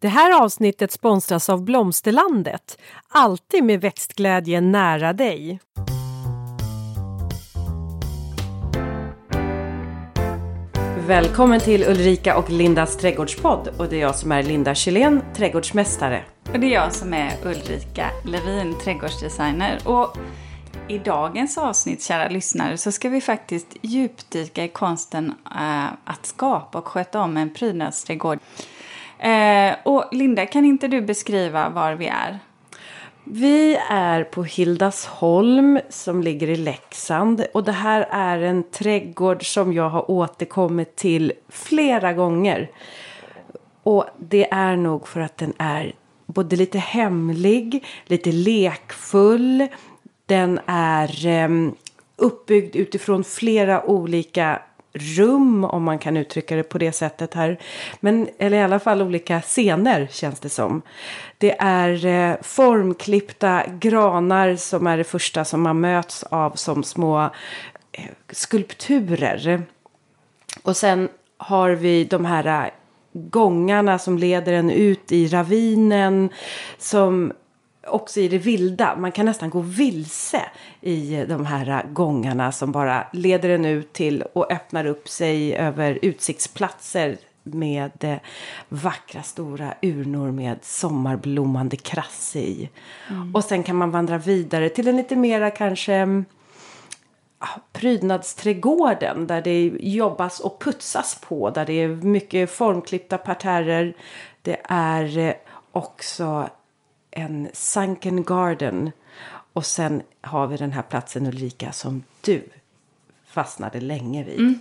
Det här avsnittet sponsras av Blomsterlandet. Alltid med växtglädje nära dig. Välkommen till Ulrika och Lindas trädgårdspodd. Och det är jag som är Linda Kylén, trädgårdsmästare. Och det är jag som är Ulrika Levin, trädgårdsdesigner. Och i dagens avsnitt, kära lyssnare, så ska vi faktiskt djupdyka i konsten äh, att skapa och sköta om en prydnadsträdgård. Eh, och Linda, kan inte du beskriva var vi är? Vi är på Hildasholm som ligger i Leksand och det här är en trädgård som jag har återkommit till flera gånger. Och det är nog för att den är både lite hemlig, lite lekfull. Den är eh, uppbyggd utifrån flera olika rum om man kan uttrycka det på det sättet här. Men, eller i alla fall olika scener känns det som. Det är eh, formklippta granar som är det första som man möts av som små eh, skulpturer. Och sen har vi de här eh, gångarna som leder en ut i ravinen. Som också i det vilda. Man kan nästan gå vilse i de här gångarna som bara leder en ut till och öppnar upp sig över utsiktsplatser med vackra stora urnor med sommarblommande krass i. Mm. Och sen kan man vandra vidare till en lite mera kanske prydnadsträdgården där det jobbas och putsas på. Där det är mycket formklippta parterrer. Det är eh, också en sunken garden. Och sen har vi den här platsen Ulrika som du fastnade länge vid. Mm.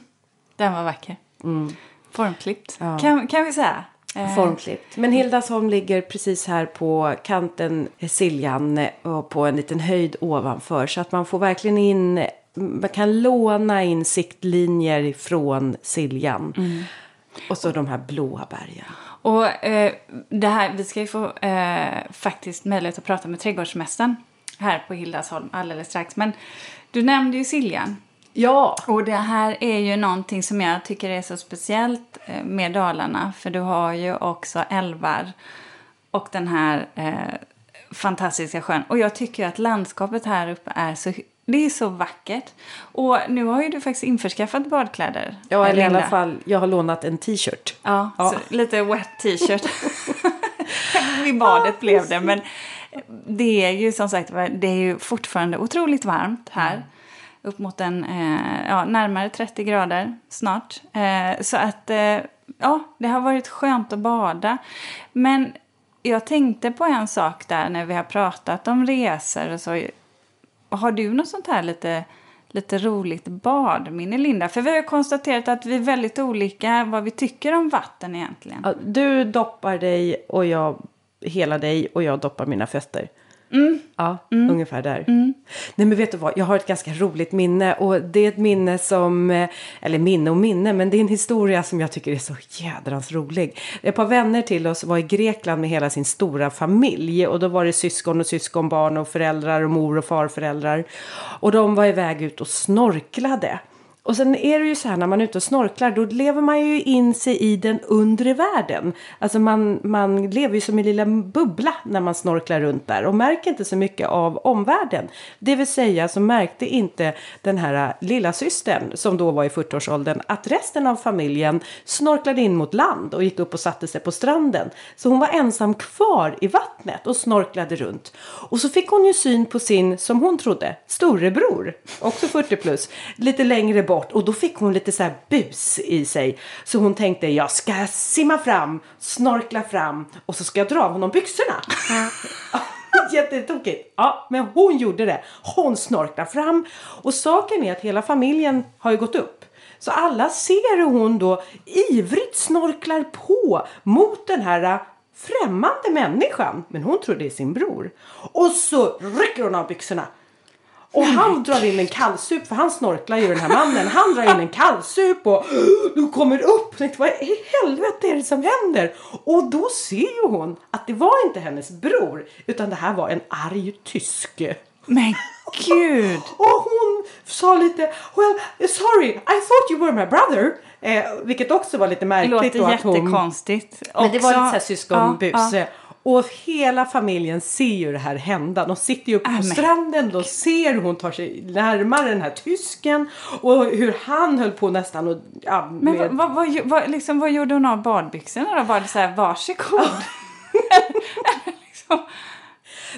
Den var vacker. Mm. Formklippt ja. kan, kan vi säga. Eh. Formklippt. Men Hildasholm ligger precis här på kanten Siljan och på en liten höjd ovanför. Så att man får verkligen in, man kan låna in siktlinjer från Siljan. Mm. Och så de här blåa bergen. Och eh, det här, vi ska ju få eh, faktiskt möjlighet att prata med trädgårdsmästaren här på Hildasholm alldeles strax. Men du nämnde ju Siljan. Ja. Och det här är ju någonting som jag tycker är så speciellt eh, med Dalarna. För du har ju också älvar och den här eh, fantastiska sjön. Och jag tycker att landskapet här uppe är så det är så vackert. Och nu har ju du faktiskt införskaffat badkläder. Ja, eller i alla fall, jag har lånat en t-shirt. Ja, ja. lite wet t-shirt. Vid badet ja, blev det. Men det är ju som sagt det är ju fortfarande otroligt varmt här. Mm. Upp mot en, eh, ja, närmare 30 grader snart. Eh, så att, eh, ja, det har varit skönt att bada. Men jag tänkte på en sak där när vi har pratat om resor och så har du något sånt här lite, lite roligt badminne, Linda? För vi har konstaterat att vi är väldigt olika vad vi tycker om vatten egentligen. Ja, du doppar dig och jag hela dig och jag doppar mina fötter. Mm. Ja, mm. ungefär där. Mm. Nej men vet du vad, jag har ett ganska roligt minne och det är ett minne som, eh, eller minne och minne, men det är en historia som jag tycker är så jädrans rolig. Ett par vänner till oss var i Grekland med hela sin stora familj och då var det syskon och syskonbarn och föräldrar och mor och farföräldrar. Och de var iväg ut och snorklade. Och sen är det ju så här när man är ute och snorklar då lever man ju in sig i den undre världen. Alltså man, man lever ju som en lilla bubbla när man snorklar runt där och märker inte så mycket av omvärlden. Det vill säga så märkte inte den här lilla systern som då var i 40-årsåldern att resten av familjen snorklade in mot land och gick upp och satte sig på stranden. Så hon var ensam kvar i vattnet och snorklade runt. Och så fick hon ju syn på sin, som hon trodde, storebror, också 40 plus, lite längre bort bort och då fick hon lite så här bus i sig. Så hon tänkte jag ska simma fram, snorkla fram och så ska jag dra av honom byxorna. Jättetokigt. Ja, men hon gjorde det. Hon snorklade fram och saken är att hela familjen har ju gått upp. Så alla ser hur hon då ivrigt snorklar på mot den här äh, främmande människan. Men hon tror det är sin bror. Och så rycker hon av byxorna och han drar in en kallsup, för han snorklar ju den här mannen. Han drar in en kallsup och du kommer upp. Och tänkte, vad i helvete är det som händer? Och då ser ju hon att det var inte hennes bror, utan det här var en arg tysk. Men gud! och hon sa lite Well, sorry, I thought you were my brother. Eh, vilket också var lite Det märkligt. låter då att hon- jättekonstigt. Men det var lite så här syskonbus. Ja, ja. Och hela familjen ser ju det här hända. De sitter ju uppe på stranden. De ser hur hon tar sig närmare den här tysken. Och hur han höll på nästan och... Ja, Men med- vad, vad, vad, vad, liksom, vad gjorde hon av badbyxorna då? Var det så här, varsågod? liksom,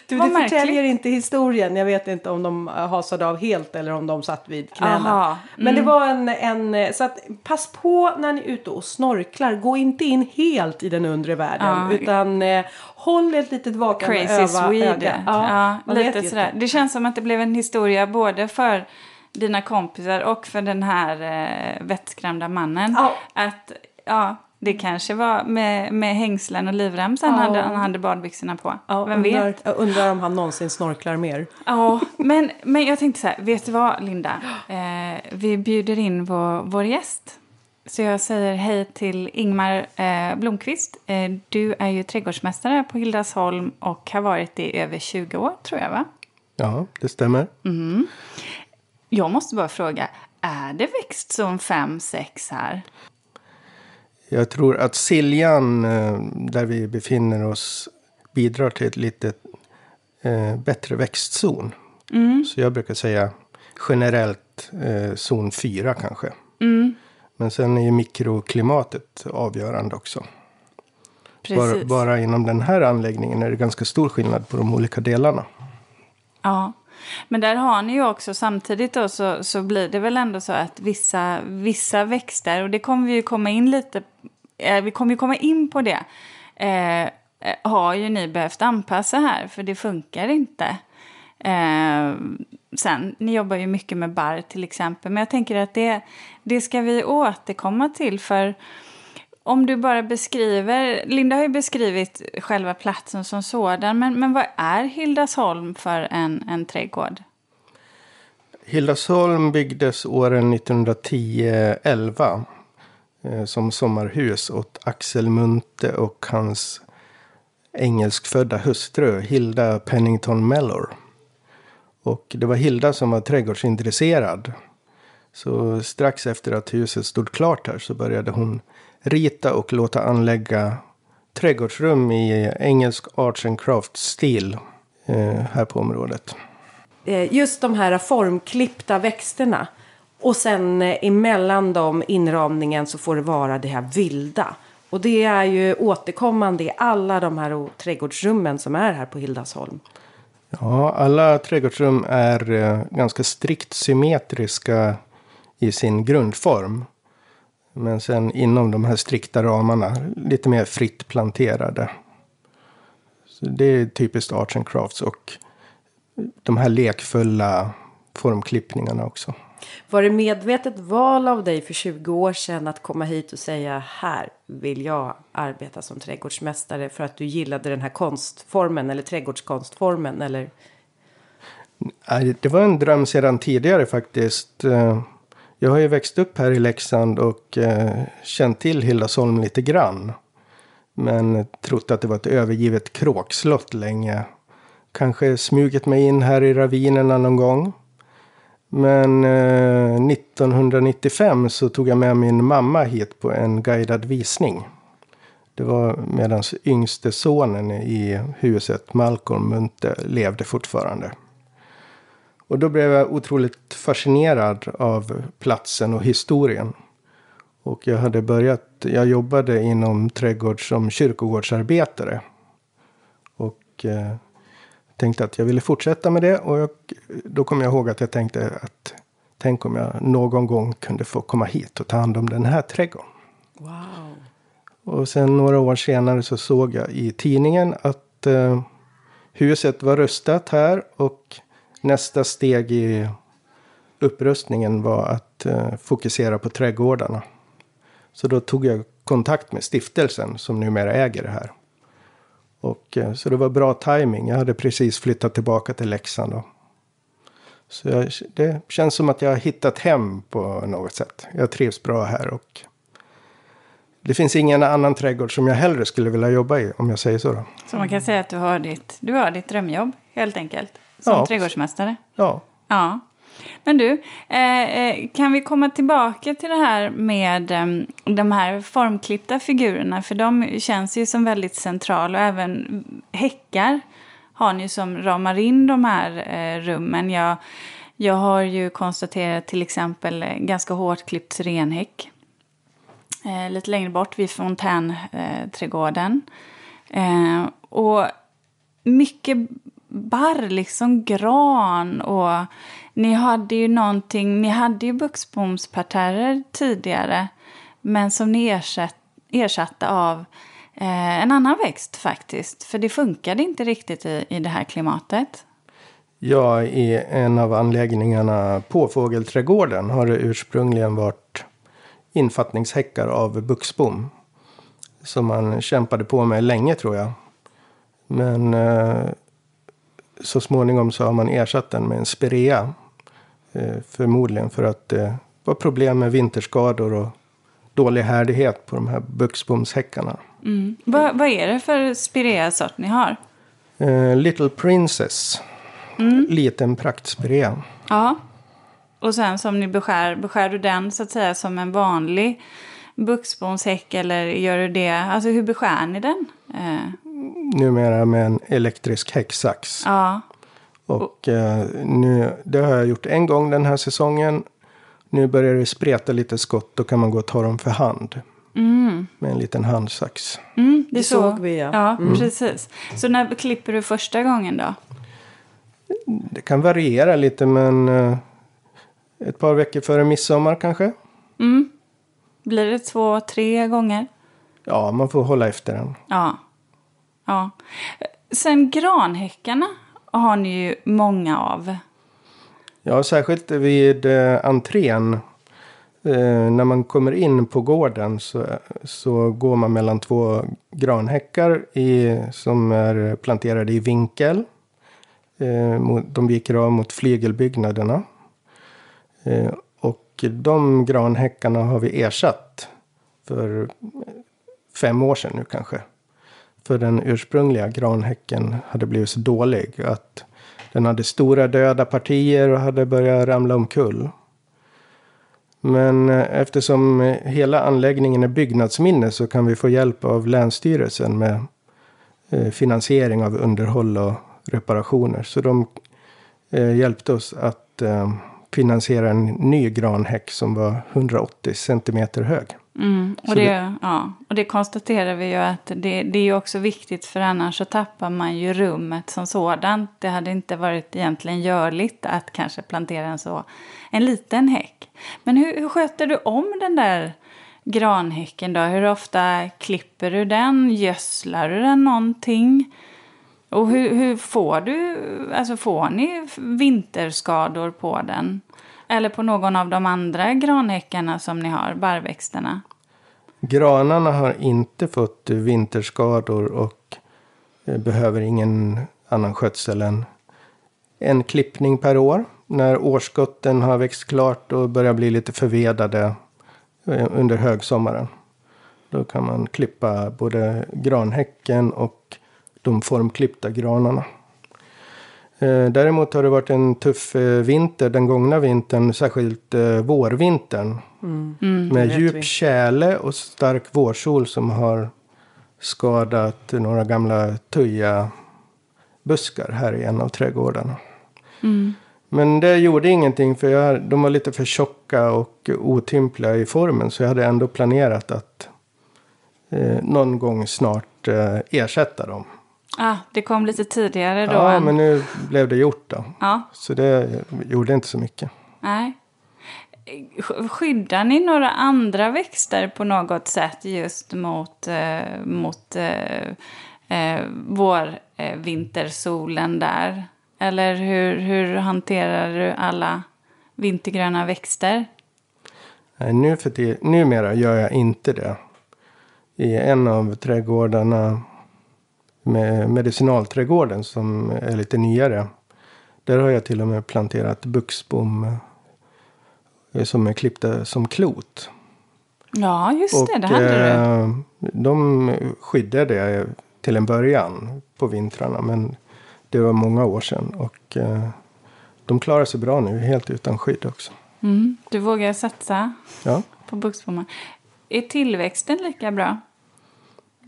du, vad det märkligt. förtäljer inte historien. Jag vet inte om de eh, hasade av helt eller om de satt vid knäna. Aha, Men det var en, en... Så att pass på när ni är ute och snorklar. Gå inte in helt i den undre världen. Ja. Utan eh, håll ett litet vakande crazy öva- Swede. öga. Ja, vet lite sådär. Det känns som att det blev en historia både för dina kompisar och för den här eh, vettskrämda mannen. Ja. Att, ja, det kanske var med, med hängslen och livrem sen Ja. hade, han hade badbyxorna på. Ja, Vem undrar, vet? Jag undrar om han någonsin snorklar mer. Ja, men, men jag tänkte så här, vet du vad Linda? Eh, vi bjuder in vår, vår gäst. Så jag säger hej till Ingmar eh, Blomqvist. Eh, du är ju trädgårdsmästare på Hildasholm och har varit det i över 20 år tror jag va? Ja, det stämmer. Jag måste bara fråga, är det växtzon 5-6 här? Jag tror att Siljan, eh, där vi befinner oss, bidrar till ett lite eh, bättre växtzon. Så jag brukar säga generellt eh, zon 4 kanske. Men sen är ju mikroklimatet avgörande också. Bara, bara inom den här anläggningen är det ganska stor skillnad på de olika delarna. Ja, men där har ni ju också samtidigt då så, så blir det väl ändå så att vissa, vissa växter, och det kommer vi ju komma in lite, eh, vi kommer ju komma in på det, eh, eh, har ju ni behövt anpassa här för det funkar inte. Eh, sen, ni jobbar ju mycket med barr till exempel, men jag tänker att det, det ska vi återkomma till för om du bara beskriver, Linda har ju beskrivit själva platsen som sådan, men, men vad är Hildasholm för en, en trädgård? Hildasholm byggdes åren 1910-11 eh, som sommarhus åt Axel Munthe och hans engelskfödda hustru Hilda Pennington Mellor. Och det var Hilda som var trädgårdsintresserad. Så strax efter att huset stod klart här så började hon rita och låta anlägga trädgårdsrum i engelsk arts and crafts-stil eh, här på området. Eh, Just de här formklippta växterna. Och sen eh, emellan dem inramningen så får det vara det här vilda. Och det är ju återkommande i alla de här trädgårdsrummen som är här på Hildasholm. Ja, alla trädgårdsrum är eh, ganska strikt symmetriska i sin grundform. Men sen inom de här strikta ramarna lite mer fritt planterade. Så det är typiskt arts and crafts och de här lekfulla formklippningarna också. Var det medvetet val av dig för 20 år sedan att komma hit och säga här vill jag arbeta som trädgårdsmästare för att du gillade den här konstformen eller trädgårdskonstformen eller? Det var en dröm sedan tidigare faktiskt. Jag har ju växt upp här i Leksand och eh, känt till Hildasholm lite grann. Men trott att det var ett övergivet kråkslott länge. Kanske smugit mig in här i ravinerna någon gång. Men eh, 1995 så tog jag med min mamma hit på en guidad visning. Det var medan yngste sonen i huset, Malcolm Munthe, levde fortfarande. Och då blev jag otroligt fascinerad av platsen och historien. Och jag hade börjat, jag jobbade inom trädgård som kyrkogårdsarbetare. Och eh, tänkte att jag ville fortsätta med det. Och jag, då kom jag ihåg att jag tänkte att tänk om jag någon gång kunde få komma hit och ta hand om den här trädgården. Wow. Och sen några år senare så såg jag i tidningen att eh, huset var rustat här och nästa steg i upprustningen var att eh, fokusera på trädgårdarna. Så då tog jag kontakt med stiftelsen som numera äger det här. Och, eh, så det var bra timing. Jag hade precis flyttat tillbaka till Leksand. Då. Så jag, det känns som att jag har hittat hem på något sätt. Jag trivs bra här och det finns ingen annan trädgård som jag hellre skulle vilja jobba i, om jag säger så. Då. Så man kan säga att du har ditt, du har ditt drömjobb, helt enkelt. Som Ja. trädgårdsmästare. Ja, Ja. Men du, eh, eh, kan vi komma tillbaka till det här med eh, de här formklippta figurerna? För de känns ju som väldigt central och även häckar har ni som ramar in de här eh, rummen. Jag, jag har ju konstaterat till exempel ganska hårt klippt syrenhäck. Eh, lite längre bort vid fontänträdgården. Och mycket barr, liksom gran och ni hade ju någonting, ni hade ju buxbomsparterrer tidigare men som ni ersatt, ersatte av eh, en annan växt faktiskt. För det funkade inte riktigt i, i det här klimatet. Ja, i en av anläggningarna på fågelträdgården har det ursprungligen varit infattningshäckar av buxbom. Som man kämpade på med länge tror jag. Men eh, så småningom så har man ersatt den med en spirea. Eh, förmodligen för att det var problem med vinterskador och dålig härdighet på de här buxbomshäckarna. Mm. Vad, vad är det för spirea-sort ni har? Eh, Little Princess. Mm. Liten praktspirea. Ja. Och sen som ni beskär, beskär du den så att säga som en vanlig buxbomshäck eller gör du det, alltså hur beskär ni den? Eh, Numera med en elektrisk häcksax. ja, Och eh, nu, det har jag gjort en gång den här säsongen. Nu börjar det spreta lite skott. Då kan man gå och ta dem för hand. Med en liten handsax. mm, det, Det så. såg vi, ja. Ja, precis. Så när klipper du första gången då? Det kan variera lite men eh, ett par veckor före midsommar kanske. Blir det två, tre gånger? Ja, man får hålla efter den. Ja ja. Sen granhäckarna har ni ju många av. Ja, särskilt vid eh, entrén. Eh, när man kommer in på gården så, så går man mellan två granhäckar i, som är planterade i vinkel. Eh, mot, de viker av mot flygelbyggnaderna. Eh, och de granhäckarna har vi ersatt för fem år sedan nu kanske. För den ursprungliga granhäcken hade blivit så dålig att den hade stora döda partier och hade börjat ramla omkull. Men eh, eftersom hela anläggningen är byggnadsminne så kan vi få hjälp av Länsstyrelsen med eh, finansiering av underhåll och reparationer. Så de eh, hjälpte oss att finansiera en ny granhäck som var 180 centimeter hög. Mm, och, Så det, ja, och det konstaterar vi ju att det, det är ju också viktigt för annars så tappar man ju rummet som sådant. Det hade inte varit egentligen görligt att kanske plantera en så en liten häck. Men hur, hur sköter du om den där granhäcken då? Hur ofta klipper du den? Gödslar du den någonting? Och hur, hur får du, alltså får ni vinterskador på den? Eller på någon av de andra granhäckarna som ni har, barrväxterna? Granarna har inte fått vinterskador och eh, behöver ingen annan skötsel än en klippning per år. När årsskotten har växt klart och börjar bli lite förvedade eh, under högsommaren. Då kan man klippa både granhäcken och de formklippta granarna. Eh, Däremot har det varit en tuff eh, vinter den gångna vintern, särskilt eh, vårvintern. med vet djup vi. tjäle och stark vårsol som har skadat några gamla tuja-buskar här i en av trädgårdarna. Men det gjorde ingenting för jag, de var lite för tjocka och otympliga i formen. Så jag hade ändå planerat att eh, någon gång snart eh, ersätta dem. Ah, det kom lite tidigare då. Ja, än- men nu blev det gjort då. ja, Så det gjorde inte så mycket. nej. Sk- Skyddar ni några andra växter på något sätt just mot, eh, mot eh, eh, vår eh, vintersolen där? Eller hur, hur hanterar du alla vintergröna växter? Nej, nu för det, numera gör jag inte det. I en av trädgårdarna med medicinalträdgården som är lite nyare. Där har jag till och med planterat buxbom eh, som är klippta som klot. Ja, just det, det hade du. eh, de skyddade jag till en början på vintrarna. Men det var många år sedan. Och eh, de klarar sig bra nu, helt utan skydd också. Mm. Du vågar satsa Ja. på buxbomar. Är tillväxten lika bra?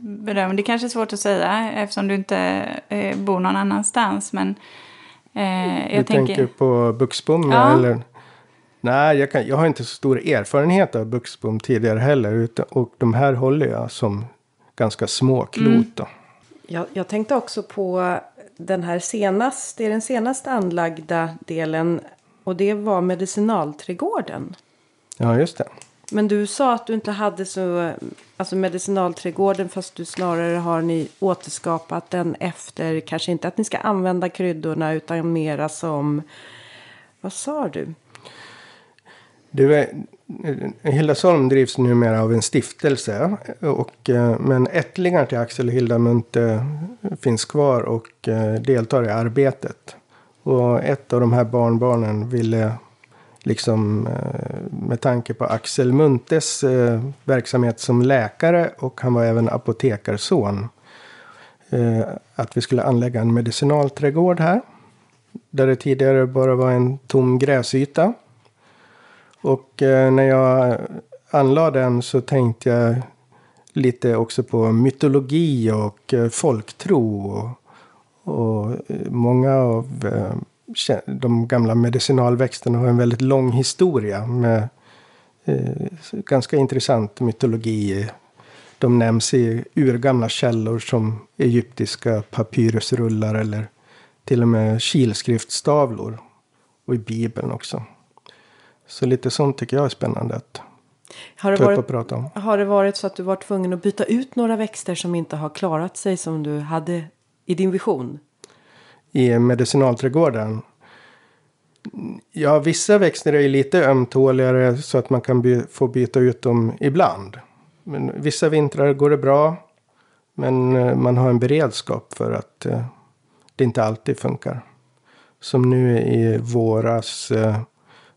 Bedöm. Det kanske är svårt att säga eftersom du inte eh, bor någon annanstans. Men eh, Du jag tänker... tänker på buxbom? Ja. Eller? Nej, jag, kan, jag har inte så stor erfarenhet av buxbom tidigare heller. Utan, och de här håller jag som ganska små klot. Mm. Jag, jag tänkte också på den här senast, det är den senaste anlagda delen. Och det var medicinalträdgården. Ja, just det. Men du sa att du inte hade så, alltså medicinalträdgården fast du snarare har ni återskapat den efter, kanske inte att ni ska använda kryddorna utan mera som, vad sa du? Du, är- Hildasholm drivs numera av en stiftelse. Och, men ättlingar till Axel och Hilda Munthe finns kvar och eh, deltar i arbetet. Och ett av de här barnbarnen ville, liksom eh, med tanke på Axel Munthes eh, verksamhet som läkare och han var även apotekarson. Eh, att vi skulle anlägga en medicinalträdgård här. Där det tidigare bara var en tom gräsyta. Och när jag anlade den så tänkte jag lite också på mytologi och folktro. Och, och många av de gamla medicinalväxterna har en väldigt lång historia med eh, ganska intressant mytologi. De nämns i urgamla källor som egyptiska papyrusrullar eller till och med kilskriftstavlor. Och i Bibeln också. Så lite sånt tycker jag är spännande att Har det, ta upp och varit, prata om. har det varit så att du var tvungen att byta ut några växter som inte har klarat sig som du hade i din vision? I medicinalträdgården. Ja, vissa växter är ju lite ömtåligare så att man kan by- få byta ut dem ibland. Men vissa vintrar går det bra. Men eh, man har en beredskap för att eh, det inte alltid funkar. Som nu i våras eh,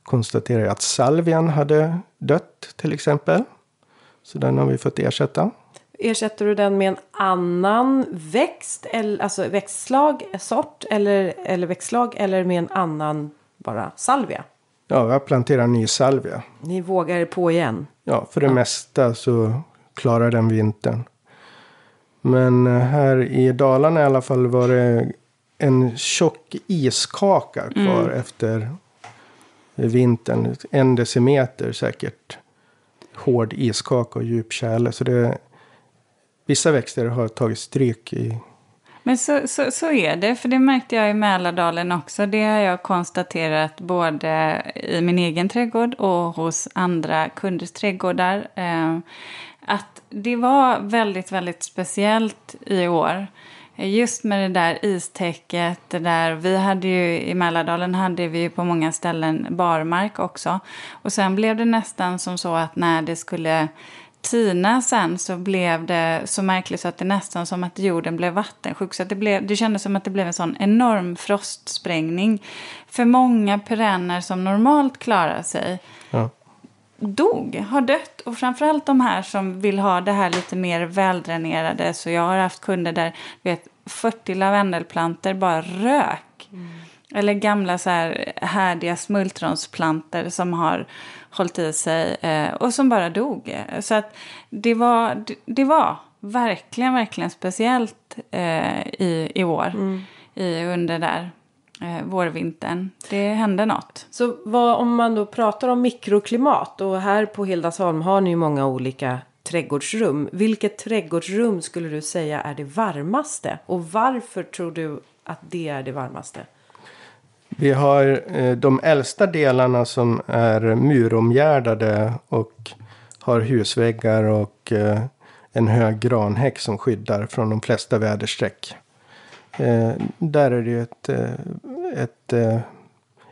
konstaterade jag att salvian hade dött till exempel. Så den har vi fått ersätta. Ersätter du den med en annan växt, eller, alltså växtslag, sort eller, eller växtslag eller med en annan bara salvia? Ja, jag planterar ny salvia. Ni vågar er på igen. Ja, för det mesta så klarar den vintern. Men eh, här i Dalarna i alla fall var det en tjock iskaka kvar efter vintern. En decimeter säkert. Hård iskaka och djup tjäle. Så det, vissa växter har tagit stryk i Men så, så, så är det, för det märkte jag i Mälardalen också. Det har jag konstaterat både i min egen trädgård och hos andra kunders trädgårdar. Eh, att det var väldigt, väldigt speciellt i år. Just med det där istäcket, det där, vi hade ju i Mälardalen hade vi ju på många ställen barmark också. Och sen blev det nästan som så att när det skulle tina sen så blev det så märkligt så att det nästan som att jorden blev vattensjuk. Så att det, blev, det kändes som att det blev en sån enorm frostsprängning. För många perenner som normalt klarar sig Ja. dog, har dött. Och framförallt de här som vill ha det här lite mer väldränerade. Så jag har haft kunder där vet, 40 lavendelplanter bara rök. Eller gamla så här härdiga smultronsplanter som har hållit i sig eh, och som bara dog. Så att det var, det, var verkligen, verkligen speciellt eh, i, i år. I, under där eh, vårvintern. Det hände något. Så vad, om man då pratar om mikroklimat och här på Hildasholm har ni ju många olika trädgårdsrum. Vilket trädgårdsrum skulle du säga är det varmaste? Och varför tror du att det är det varmaste? Vi har eh, de äldsta delarna som är muromgärdade och har husväggar och eh, en hög granhäck som skyddar från de flesta väderstreck. Eh, där är det ju ett, eh, ett eh,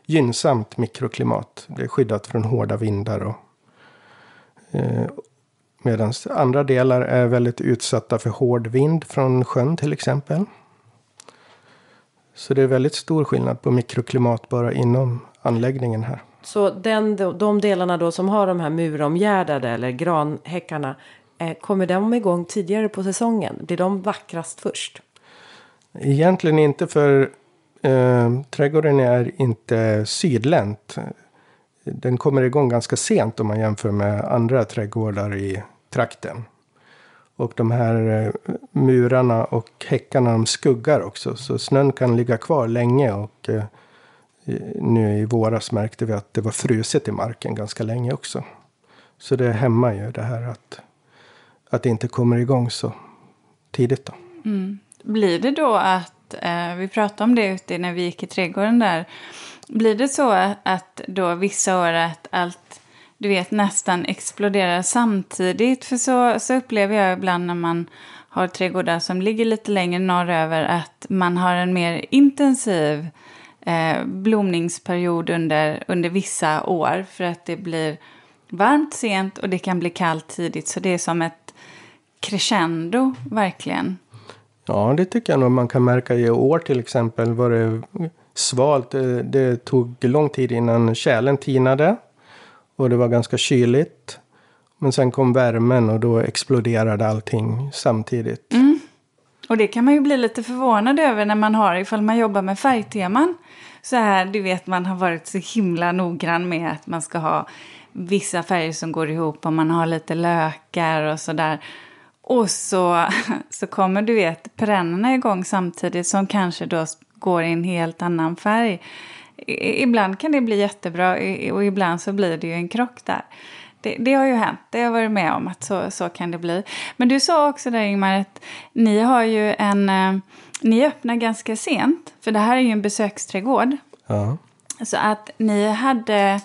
gynnsamt mikroklimat. Det är skyddat från hårda vindar. Och, eh, Medan andra delar är väldigt utsatta för hård vind från sjön till exempel. Så det är väldigt stor skillnad på mikroklimat bara inom anläggningen här. Så den, de delarna då som har de här muromgärdade eller granhäckarna. Eh, kommer de igång tidigare på säsongen? Blir de vackrast först? Egentligen inte för eh, trädgården är inte sydlänt. Den kommer igång ganska sent om man jämför med andra trädgårdar i trakten. Och de här eh, murarna och häckarna de skuggar också. Så snön kan ligga kvar länge. Och eh, nu i våras märkte vi att det var fruset i marken ganska länge också. Så det hämmar ju det här att, att det inte kommer igång så tidigt. Då. Mm. Blir det då att, eh, vi pratade om det ute när vi gick i trädgården där. Blir det så att då vissa år att allt du vet, nästan exploderar samtidigt. För så, så upplever jag ibland när man har trädgårdar som ligger lite längre norröver att man har en mer intensiv eh, blomningsperiod under, under vissa år. För att det blir varmt sent och det kan bli kallt tidigt. Så det är som ett crescendo, verkligen. Ja, det tycker jag nog man kan märka i år till exempel. Var det svalt. Det, det tog lång tid innan kärlen tinade. Och det var ganska kyligt. Men sen kom värmen och då exploderade allting samtidigt. Mm. Och det kan man ju bli lite förvånad över när man har, ifall man jobbar med färgteman. Så här, du vet, man har varit så himla noggrann med att man ska ha vissa färger som går ihop och man har lite lökar och sådär. Och så, så kommer du vet perennerna igång samtidigt som kanske då går i en helt annan färg ibland kan det bli jättebra och ibland så blir det ju en krock där. Det, det, har ju hänt, det har jag varit med om att så, så kan det bli. Men du sa också där Ingmar att ni har ju en, eh, ni öppnar ganska sent, för det här är ju en besöksträdgård. Ja. Så att ni hade,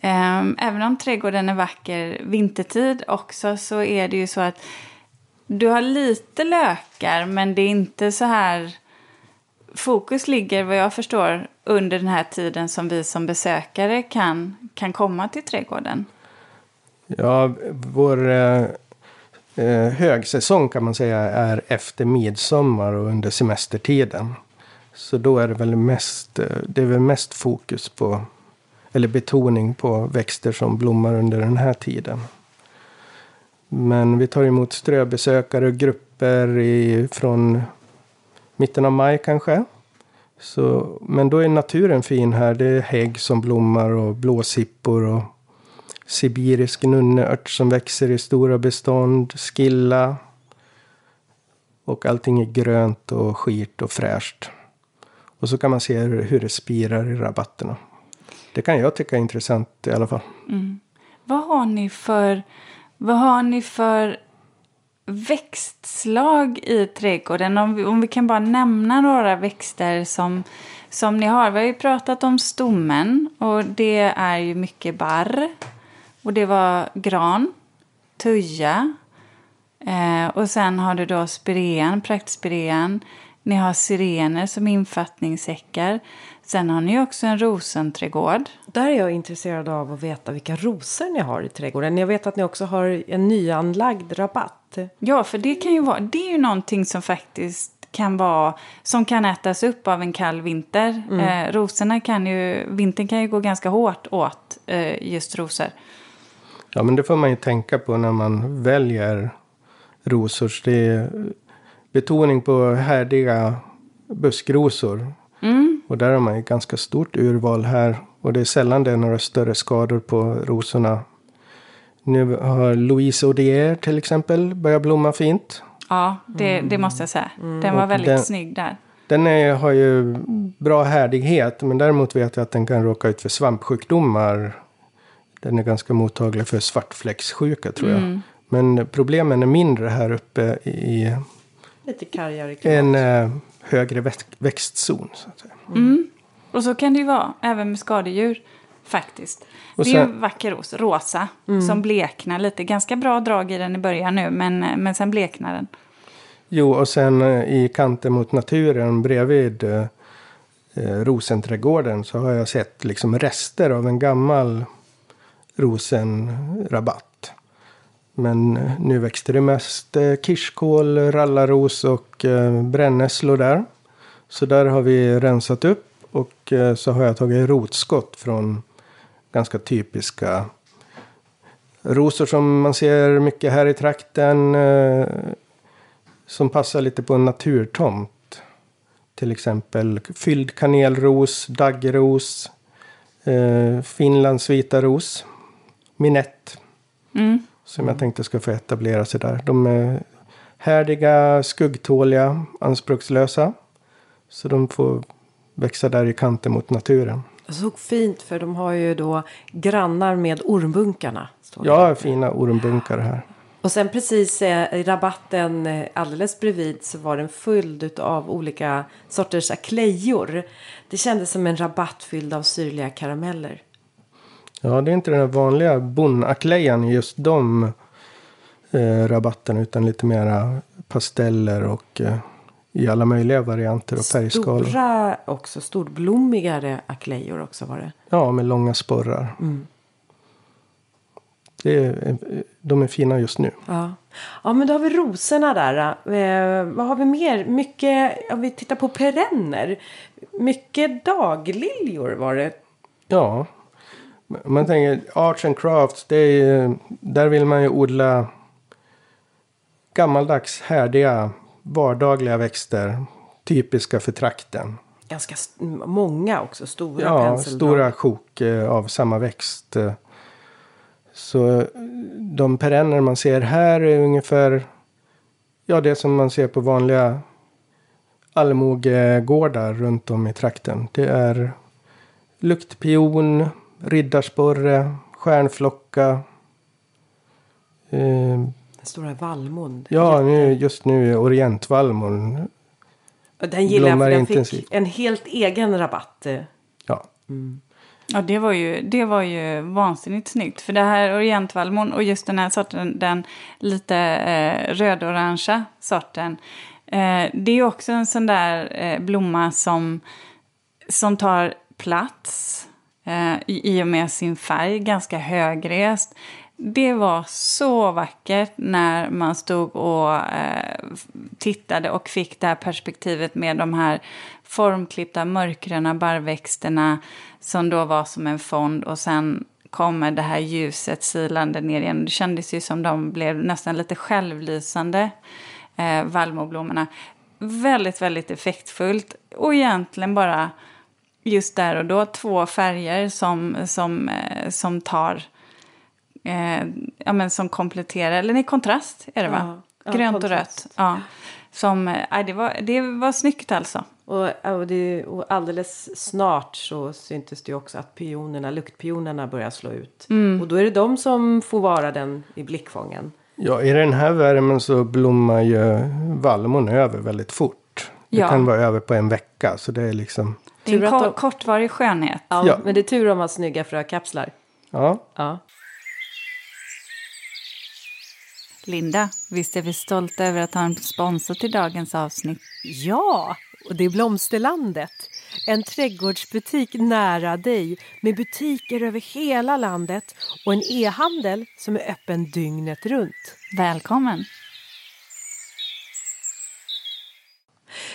eh, även om trädgården är vacker vintertid också, så är det ju så att du har lite lökar, men det är inte så här fokus ligger vad jag förstår under den här tiden som vi som besökare kan, kan komma till trädgården? Ja, vår eh, eh, högsäsong kan man säga är efter midsommar och under semestertiden. Så då är det väl mest, eh, det är väl mest fokus på, eller betoning på växter som blommar under den här tiden. Men vi tar emot ströbesökare och grupper i, från mitten av maj kanske. Så, men då är naturen fin här. Det är hägg som blommar och blåsippor och sibirisk nunneört som växer i stora bestånd, skilla. Och allting är grönt och skirt och fräscht. Och så kan man se hur, hur det spirar i rabatterna. Det kan jag tycka är intressant i alla fall. Mm. Vad har ni för, vad har ni för växtslag i trädgården? Om vi, om vi kan bara nämna några växter som, som ni har. Vi har ju pratat om stommen och det är ju mycket barr. Och det var gran, tuja eh, och sen har du då spirean, praktspirean. Ni har sirener som infattningssäckar. Sen har ni också en rosenträdgård. Där är jag intresserad av att veta vilka rosor ni har i trädgården. Jag vet att ni också har en nyanlagd rabatt. Ja, för det kan ju vara, det är ju någonting som faktiskt kan vara, som kan ätas upp av en kall vinter. Mm. Eh, rosorna kan ju, vintern kan ju gå ganska hårt åt eh, just rosor. Ja, men det får man ju tänka på när man väljer rosor. Det är betoning på härdiga buskrosor. Och där har man ju ganska stort urval här. Och det är sällan det är några större skador på rosorna. Nu har Louise Odier till exempel börjat blomma fint. Ja, det, det måste jag säga. Mm. Den var väldigt den, snygg där. Den är, har ju bra härdighet. Men däremot vet jag att den kan råka ut för svampsjukdomar. Den är ganska mottaglig för svartfläckssjuka tror jag. Mm. Men problemen är mindre här uppe i Lite kargare klimat. En eh, högre växt, växtzon. Så att. Mm. Och så kan det ju vara även med skadedjur. Faktiskt. Och det är en vacker ros, rosa, mm. som bleknar lite. Ganska bra drag i den i början nu, men, men sen bleknar den. Jo, och sen eh, i kanten mot naturen bredvid eh, eh, rosenträdgården så har jag sett liksom rester av en gammal rosenrabatt. Men eh, nu växte det mest eh, kirskål, rallaros och eh, brännässlor där. Så där har vi rensat upp och så har jag tagit rotskott från ganska typiska rosor som man ser mycket här i trakten. Som passar lite på en naturtomt. till exempel fylld kanelros, daggros, eh, Finlands vita ros, minett. Mm. Som jag tänkte ska få etablera sig där. De är härdiga, skuggtåliga, anspråkslösa. Så de får växa där i kanten mot naturen. Så fint för de har ju då grannar med ormbunkarna. Ja, fina ormbunkar här. Och sen precis eh, i rabatten eh, alldeles bredvid så var den fylld av olika sorters aklejor. Det kändes som en rabatt fylld av syrliga karameller. Ja, det är inte den här vanliga bonaklejan i just de eh, rabatterna. Utan lite mera pasteller och eh, i alla möjliga varianter och färgskalor. Stora också, storblommigare aklejor också var det. Ja, med långa sporrar. Det är, eh, de är fina just nu. Ja. ja, men då har vi rosorna där. Eh, vad har vi mer? Mycket, om vi tittar på perenner. Mycket dagliljor var det. Ja, man tänker arts and crafts. Det är, där vill man ju odla gammaldags, härdiga, vardagliga växter. Typiska för trakten. Ganska många också, stora Ja, penseldrag. stora sjok eh, av samma växt. Så eh, de perenner man ser här är ungefär ja, det som man ser på vanliga allmogegårdar runt om i trakten. Det är luktpion, riddarsporre, stjärnflocka. Eh, Den stora vallmon. ja, nu, just nu är orientvallmon. Den gillar jag för den fick intensivt. en helt egen rabatt. Ja, Ja, det var, ju, det var ju vansinnigt snyggt. För det här orientvallmon och just den här sorten, den lite eh, rödorangea sorten. Eh, det är också en sån där eh, blomma som, som tar plats eh, i, och med sin färg, ganska högrest. Det var så vackert när man stod och eh, tittade och fick det här perspektivet med de här formklippta mörkgröna barrväxterna som då var som en fond och sen kommer det här ljuset silande ner igen. Det kändes ju som de blev nästan lite självlysande, eh, vallmoblommorna. Väldigt, väldigt effektfullt och egentligen bara just där och då två färger som, som, eh, som tar eh, ja, men som kompletterar, eller nej, kontrast är det va? Ja, ja, Grönt och kontrast. rött. Ja. Som, eh, det, var, det var snyggt alltså. Och, och, det, och alldeles snart så syntes det ju också att pionerna, luktpionerna börjar slå ut. Mm. Och då är det de som får vara den i blickfången. Ja, i den här värmen så blommar ju vallmon över väldigt fort. Det Ja. kan vara över på en vecka. Så det är liksom, Det är en att ko- de- kortvarig skönhet. Ja, Ja. Men det är tur om man har snygga frökapslar. ja. Ja. Linda, visst är vi stolta över att ha en sponsor till dagens avsnitt? Ja, och det är Blomsterlandet. En trädgårdsbutik nära dig med butiker över hela landet och en e-handel som är öppen dygnet runt. Välkommen!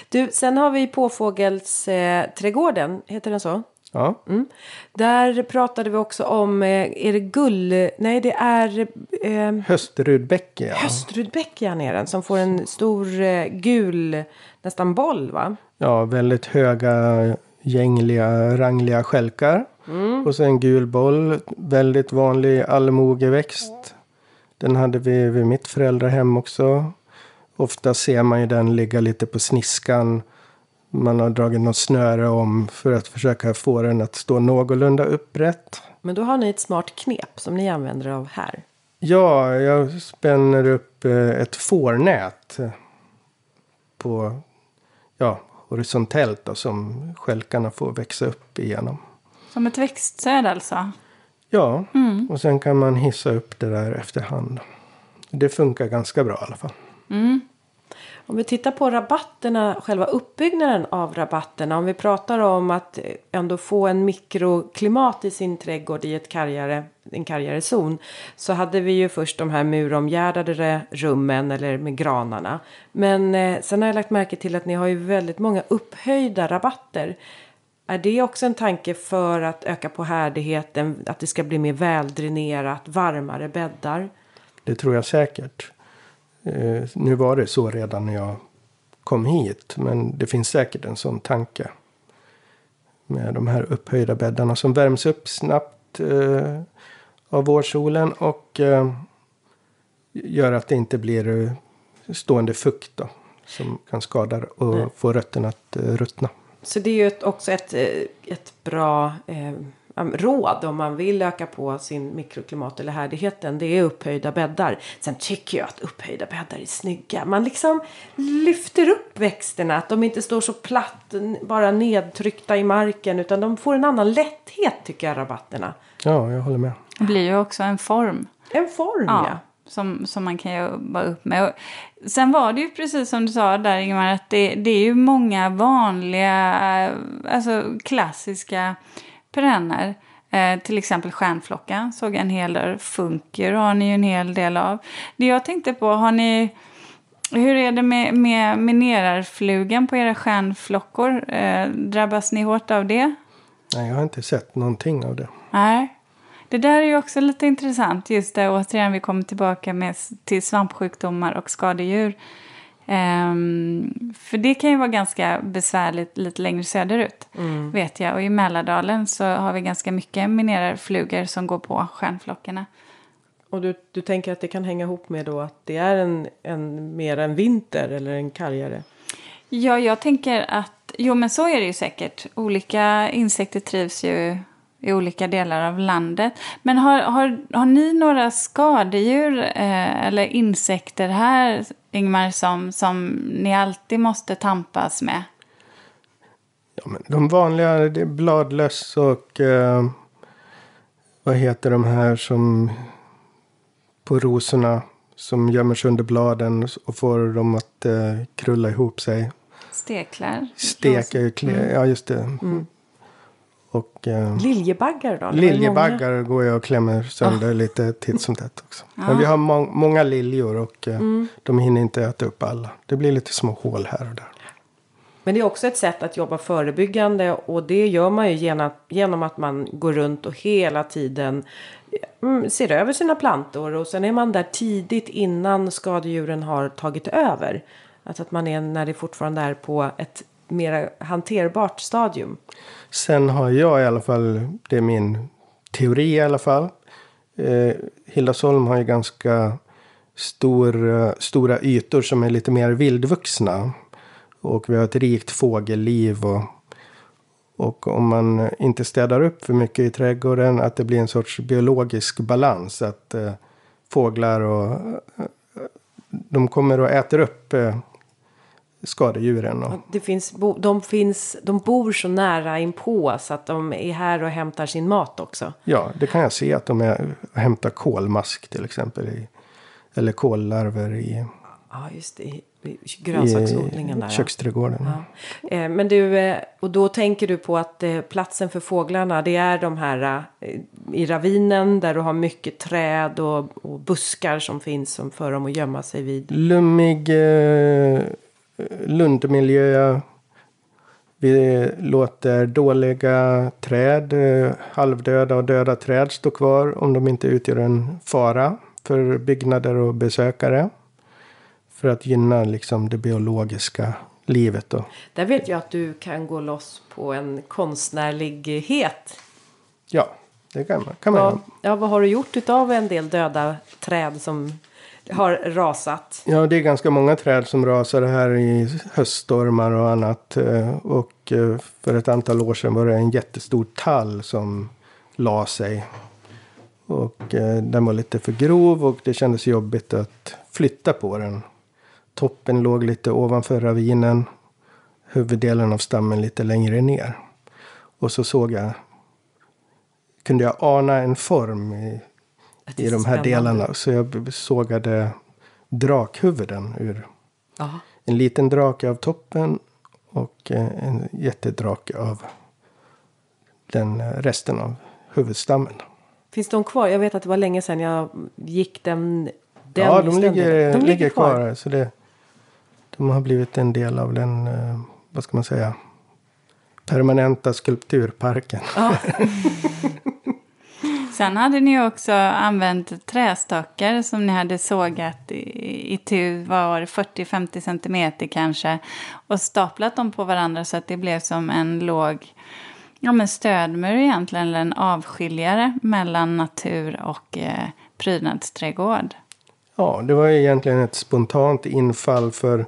Du, sen har vi Påfågelsträdgården, eh, heter den så? ja. Mm. Där pratade vi också om, eh, är det gull... Nej, det är eh, Höstrudbäcke, ja. höstrudbäckian är den som får en stor eh, gul, nästan boll va? ja. Väldigt höga, gängliga, rangliga stjälkar. Och så en gul boll. Väldigt vanlig allmogeväxt. Den hade vi vid mitt föräldrahem också. Ofta ser man ju den ligga lite på sniskan. Man har dragit något snöre om för att försöka få den att stå någorlunda upprätt. Men då har ni ett smart knep som ni använder av här. Ja, jag spänner upp eh, ett fårnät eh, på ja, horisontellt då, som stjälkarna får växa upp igenom. Som ett växtsäd alltså? Ja, och sen kan man hissa upp det där efterhand. Det funkar ganska bra i alla fall. Om vi tittar på rabatterna, själva uppbyggnaden av rabatterna. Om vi pratar om att eh, ändå få en mikroklimat i sin trädgård i ett kargare, en kargare zon. Så hade vi ju först de här muromgärdade rummen eller med granarna. Men eh, sen har jag lagt märke till att ni har ju väldigt många upphöjda rabatter. Är det också en tanke för att öka på härdigheten? Att det ska bli mer väldränerat, varmare bäddar? Det tror jag säkert. Eh, nu var det så redan när jag kom hit. Men det finns säkert en sån tanke. Med de här upphöjda bäddarna som värms upp snabbt eh, av vårsolen. Och eh, gör att det inte blir stående fukt då. Som kan skada och Nej. få rötterna att ruttna. Så det är ju också ett, ett bra eh, råd om man vill öka på sin mikroklimat eller härdigheten. Det är upphöjda bäddar. Sen tycker jag att upphöjda bäddar är snygga. Man liksom lyfter upp växterna. Att de inte står så platt, bara nedtryckta i marken. Utan de får en annan lätthet tycker jag, rabatterna. Ja, jag håller med. Det blir ju också en form. En form ja. Ja, som, som man kan jobba upp med. Och sen var det ju precis som du sa där Ingemar, att det, det är ju många vanliga, eh, alltså klassiska perenner. Eh, till exempel stjärnflockan såg jag en hel del. Funker har ni ju en hel del av. Det jag tänkte på, har ni... Hur är det med, med minerarflugan på era stjärnflockor? Eh, drabbas ni hårt av det? Nej, jag har inte sett någonting av det. Nej. Det där är ju också lite intressant. Just det, återigen, vi kommer tillbaka med, till svampsjukdomar och skadedjur. Ehm, för det kan ju vara ganska besvärligt lite längre söderut, vet jag. Och i Mälardalen så har vi ganska mycket minerarflugor som går på stjärnflockarna. Och du, du tänker att det kan hänga ihop med då att det är en, en mer en vinter eller en kargare? Ja, jag tänker att, jo men så är det ju säkert. Olika insekter trivs ju i olika delar av landet. Men har, har, har ni några skadedjur eh, eller insekter här, Ingmar, som, som ni alltid måste tampas med? Ja, men de vanliga, det är bladlöss och eh, vad heter de här som på rosorna som gömmer sig under bladen och får dem att eh, krulla ihop sig. Steklar? Steka, klä, ja just det. Och eh, Liljebaggar då? Ju många- liljebaggar går jag och klämmer sönder lite titt som tätt också. Men vi har må- många liljor och eh, de hinner inte äta upp alla. Det blir lite små hål här och där. Men det är också ett sätt att jobba förebyggande och det gör man ju genom, genom att man går runt och hela tiden mm, ser över sina plantor och sen är man där tidigt innan skadedjuren har tagit över. Alltså att man är när det fortfarande är på ett mer hanterbart stadium. Sen har jag i alla fall, det är min teori i alla fall. Eh, Hildasholm har ju ganska stor, eh, stora ytor som är lite mer vildvuxna. Och vi har ett rikt fågelliv. Och, och om man inte städar upp för mycket i trädgården att det blir en sorts biologisk balans. Att eh, fåglar och eh, de kommer och äter upp eh, skadedjuren. Och, Det finns, de, finns, de bor så nära inpå så att de är här och hämtar sin mat också. Ja, det kan jag se att de är, hämtar kolmask till exempel. I, eller kollarver i, Ja, just det. I, i i grönsaksodlingen där. köksträdgården. Ja. Eh, Men du, eh, och då tänker du på att eh, platsen för fåglarna det är de här i ravinen där du har mycket träd och, och buskar som finns som för dem att gömma sig vid. Lummig lundmiljö. Vi låter dåliga träd, eh, halvdöda och döda träd stå kvar om de inte utgör en fara för byggnader och besökare. För att gynna liksom det biologiska livet då. Där vet jag att du kan gå loss på en konstnärlighet. Ja, det kan man, kan man göra. ja, vad har du gjort utav en del döda träd som har rasat? Ja, det är ganska många träd som rasade här i höststormar och annat. Eh, och eh, för ett antal år sedan var det en jättestor tall som la sig. Och eh, den var lite för grov och det kändes jobbigt att flytta på den. Toppen låg lite ovanför ravinen. Huvuddelen av stammen lite längre ner. Och så såg jag, kunde jag ana en form i, i de här delarna. Så jag sågade drakhuvuden ur. Ja. En liten drake av toppen och eh, en jättedrake av den eh, resten av huvudstammen. Finns de kvar? Jag vet att det var länge sedan jag gick den, den ja, de ligger, ligger kvar. här, Så det, de har blivit en del av den, eh, vad ska man säga, permanenta skulpturparken. Ja. Sen hade ni också använt trästockar som ni hade sågat i, i tu, var 40-50 centimeter kanske. Och staplat dem på varandra så att det blev som en låg ja, men stödmur egentligen, eller en avskiljare mellan natur och eh, prydnadsträdgård. Ja, det var ju egentligen ett spontant infall för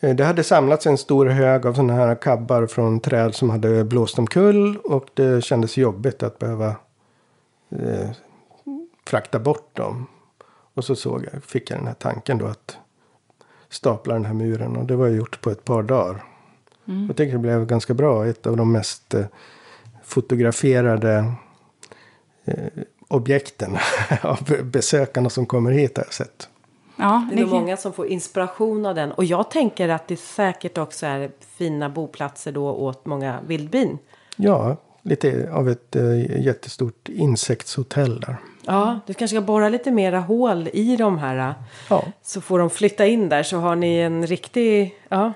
eh, det hade samlats en stor hög av sådana här kabbar från träd som hade blåst omkull och det kändes jobbigt att behöva eh, frakta bort dem. Och så såg jag, fick jag den här tanken då att stapla den här muren och det var gjort på ett par dagar. Mm. Jag tycker det blev ganska bra. Ett av de mest eh, fotograferade eh, objekten av besökarna som kommer hit har jag sett. Ja, det är många som får inspiration av den. Och jag tänker att det säkert också är fina boplatser då åt många vildbin. Ja, lite av ett äh, jättestort insektshotell där. Ja, du kanske ska borra lite mera hål i de här. Ja. Så får de flytta in där så har ni en riktig, ja.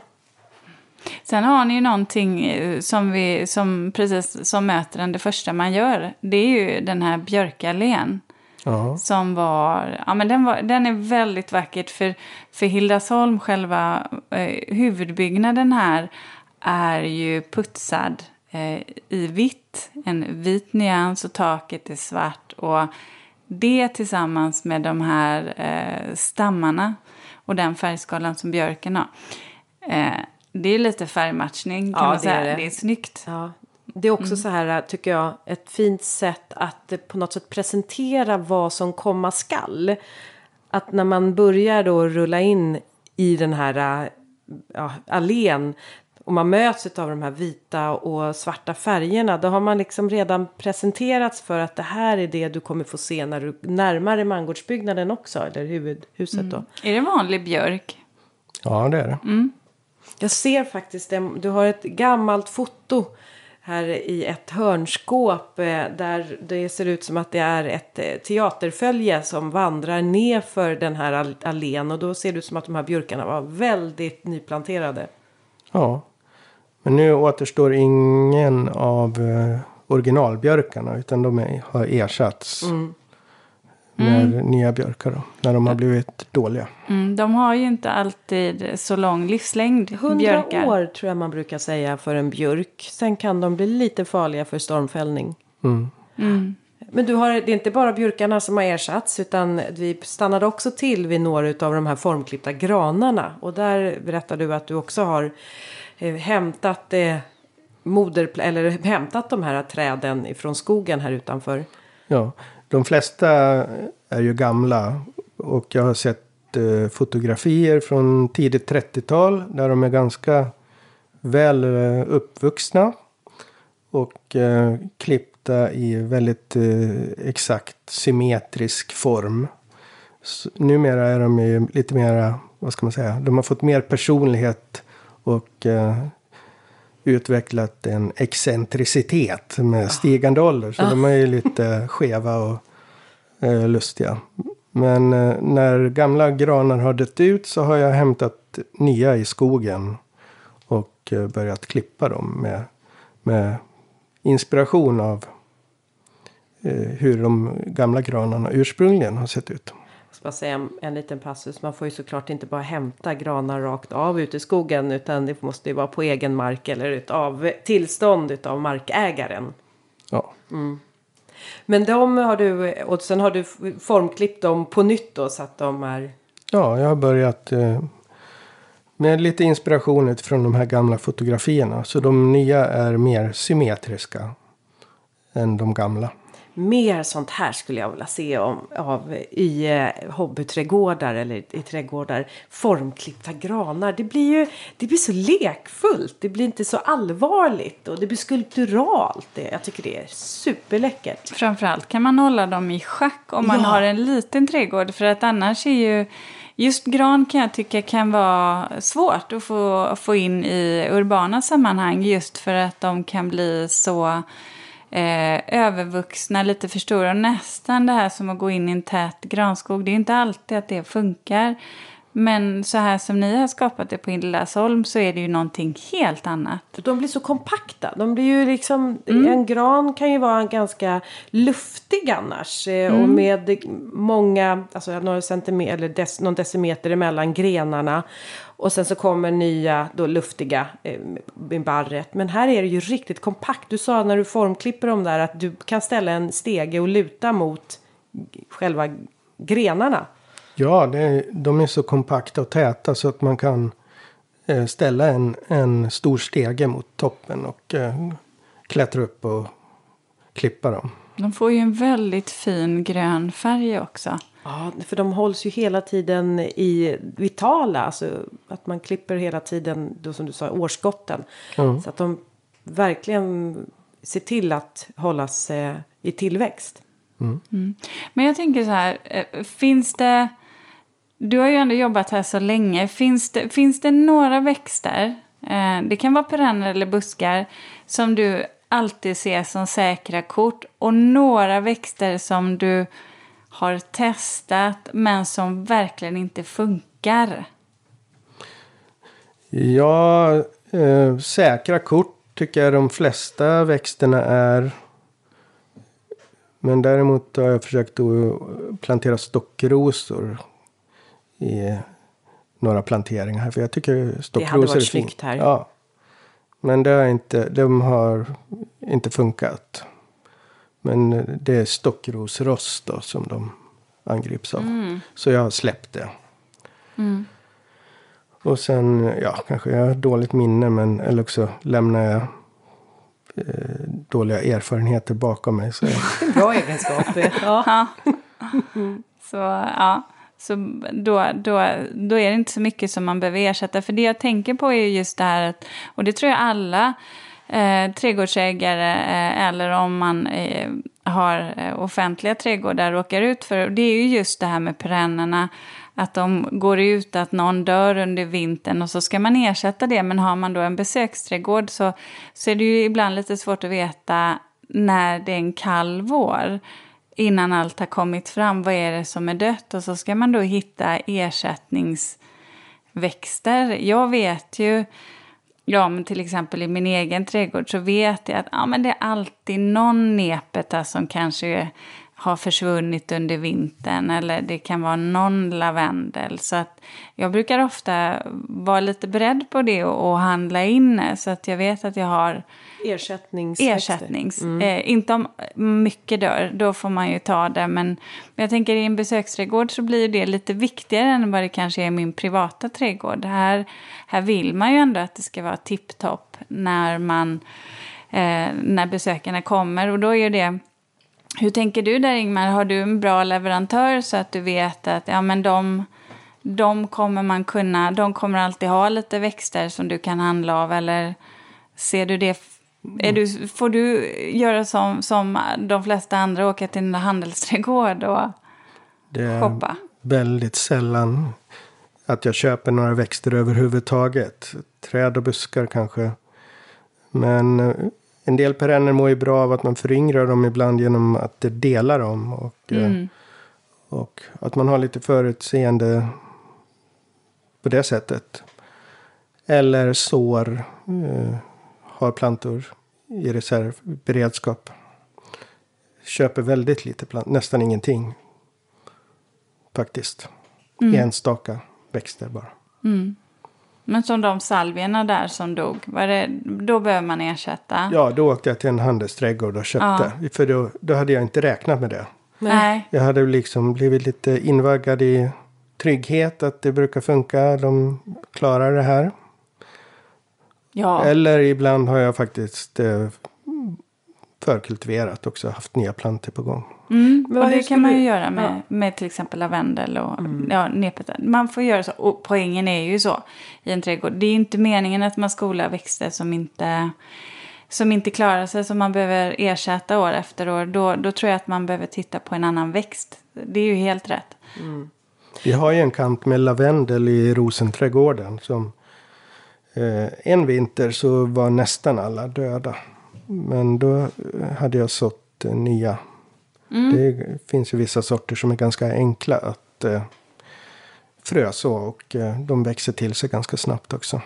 Sen har ni ju någonting eh, som, vi, som precis som möter en det första man gör. Det är ju den här björkallén. Ja. Som var, ja men den, var, den är väldigt vackert för, för Hildasholm, själva eh, huvudbyggnaden här, är ju putsad eh, i vitt. En vit nyans och taket är svart. Och det tillsammans med de här eh, stammarna och den färgskalan som björken har. Eh, det är lite färgmatchning kan ja, man säga. Det är, det. det är snyggt. Ja. Det är också mm. så här, tycker jag, ett fint sätt att på något sätt presentera vad som komma skall. Att när man börjar då rulla in i den här ja, allén och man möts av de här vita och svarta färgerna. Då har man liksom redan presenterats för att det här är det du kommer få se när du närmar dig mangårdsbyggnaden också. Eller huvudhuset mm. då. Är det vanlig björk? Ja det är det. Mm. Jag ser faktiskt det. Du har ett gammalt foto här i ett hörnskåp eh, där det ser ut som att det är ett eh, teaterfölje som vandrar ner för den här allén och då ser det ut som att de här björkarna var väldigt nyplanterade. Ja, men nu återstår ingen av eh, originalbjörkarna utan de är, har ersatts. Mm med mm. nya björkar då, när de har blivit dåliga. Mm, de har ju inte alltid så lång livslängd. Hundra björkar. år tror jag man brukar säga för en björk. Sen kan de bli lite farliga för stormfällning. Mm. mm. Men du har, det är inte bara björkarna som har ersatts utan vi stannade också till vid några av de här formklippta granarna. Och där berättar du att du också har eh, hämtat, eh, moder, eller hämtat de här träden ifrån skogen här utanför. Ja, de flesta är ju gamla. Och jag har sett eh, fotografier från tidigt 30-tal. Där de är ganska väl eh, uppvuxna. Och eh, klippta i väldigt eh, exakt symmetrisk form. Så, numera är de ju lite mera, vad ska man säga, de har fått mer personlighet. Och eh, utvecklat en excentricitet med stigande ålder. Så de är ju lite skeva och eh, lustiga. Men eh, när gamla granar har dött ut så har jag hämtat nya i skogen. Och eh, börjat klippa dem med, med inspiration av eh, hur de gamla granarna ursprungligen har sett ut bara säga en, en liten passus. Man får ju såklart inte bara hämta granar rakt av ute i skogen. Utan det måste ju vara på egen mark eller av tillstånd av markägaren. Ja. Mm. Men de har du, och sen har du formklippt dem på nytt då så att de är... Ja, jag har börjat eh, med lite inspiration utifrån de här gamla fotografierna. Så de nya är mer symmetriska än de gamla mer sånt här skulle jag vilja se om, av, i eh, hobbyträdgårdar eller i trädgårdar. Formklippta granar. Det blir ju det blir så lekfullt. Det blir inte så allvarligt och det blir skulpturalt. Det, jag tycker det är superläckert. Framförallt kan man hålla dem i schack om man ja. har en liten trädgård. För att annars är ju Just gran kan jag tycka kan vara svårt att få, få in i urbana sammanhang just för att de kan bli så eh, övervuxna, lite för stora. Nästan det här som att gå in i en tät granskog. Det är inte alltid att det funkar. Men så här som ni har skapat det på Hildasholm så är det ju någonting helt annat. De blir så kompakta. De blir ju liksom, Mm. En gran kan ju vara ganska luftig annars. eh, Mm. Och med många, alltså några centimeter eller dec, någon decimeter emellan grenarna. Och sen så kommer nya då luftiga eh, barret. Men här är det ju riktigt kompakt. Du sa när du formklipper dem där att du kan ställa en stege och luta mot själva grenarna. Ja, det är, de är så kompakta och täta så att man kan eh, ställa en, en stor stege mot toppen och eh, klättra upp och klippa dem. De får ju en väldigt fin grön färg också. Ja, för de hålls ju hela tiden i vitala. Alltså att man klipper hela tiden, då som du sa, årsskotten. Ja. Så att de verkligen ser till att hållas eh, i tillväxt. Men jag tänker så här, eh, finns det... Du har ju ändå jobbat här så länge. Finns det, finns det några växter, eh, det kan vara perenner eller buskar, som du alltid ser som säkra kort och några växter som du har testat men som verkligen inte funkar? Ja, eh, säkra kort tycker jag de flesta växterna är. Men däremot har jag försökt att plantera stockrosor i några planteringar här. För jag tycker stockrosor varit är fint. snyggt här. Ja. Men det har inte, de har inte funkat. Men eh, det är stockrosrost då som de angrips av. Så jag har släppt det. Och sen, ja, kanske jag har dåligt minne, men eller också lämnar jag eh, dåliga erfarenheter bakom mig. Så jag, Bra egenskap. ja. Så ja, så då, då, då är det inte så mycket som man behöver ersätta. För det jag tänker på är just det här, att, och det tror jag alla eh, trädgårdsägare eh, eller om man eh, har eh, offentliga trädgårdar råkar ut för. Det är ju just det här med perennerna. Att de går ut, att någon dör under vintern och så ska man ersätta det. Men har man då en besöksträdgård så, så är det ju ibland lite svårt att veta när det är en kall vår innan allt har kommit fram. Vad är det som är dött? Och så ska man då hitta ersättningsväxter. Jag vet ju, ja men till exempel i min egen trädgård så vet jag att ja, men det är alltid någon nepeta som kanske har försvunnit under vintern eller det kan vara någon lavendel. Så att jag brukar ofta vara lite beredd på det och, och handla in så att jag vet att jag har Ersättningsväxter. ersättnings. Eh, inte om mycket dör, då får man ju ta det. Men, men jag tänker i en besöksträdgård så blir det lite viktigare än vad det kanske är i min privata trädgård. Här, här vill man ju ändå att det ska vara tipptopp när, man, eh, när besökarna kommer. Och då är det... Hur tänker du där Ingmar? Har du en bra leverantör så att du vet att ja, men de, de kommer man kunna, de kommer alltid ha lite växter som du kan handla av eller ser du det är du, får du göra som, som de flesta andra, åka till en handelsträdgård och det shoppa? väldigt sällan att jag köper några växter överhuvudtaget. Träd och buskar kanske. Men eh, en del perenner mår ju bra av att man föryngrar dem ibland genom att det delar dem. Och, eh, och att man har lite förutseende på det sättet. Eller sår. Har plantor i reservberedskap. Köper väldigt lite plantor, nästan ingenting. Faktiskt. Enstaka växter bara. Men som de salvierna där som dog, var det, då behöver man ersätta? Ja, då åkte jag till en handelsträdgård och köpte. För då, då hade jag inte räknat med det. Nej. Jag hade liksom blivit lite invaggad i trygghet att det brukar funka. De klarar det här. Ja. Eller ibland har jag faktiskt eh, förkultiverat också. Haft nya plantor på gång. Mm, Men och det kan man ju göra med, ja. Mm. med till exempel lavendel och ja, nepeta. Man får göra så. Och poängen är ju så i en trädgård. Det är inte meningen att man skolar växter som inte, som inte klarar sig, som man behöver ersätta år efter år. Då, då tror jag att man behöver titta på en annan växt. Det är ju helt rätt. Vi har ju en kant med lavendel i rosenträdgården. Som, en vinter så var nästan alla döda. Men då eh, hade jag sått eh, nya. Det finns ju vissa sorter som är ganska enkla att eh, frö så och eh, de växer till sig ganska snabbt också.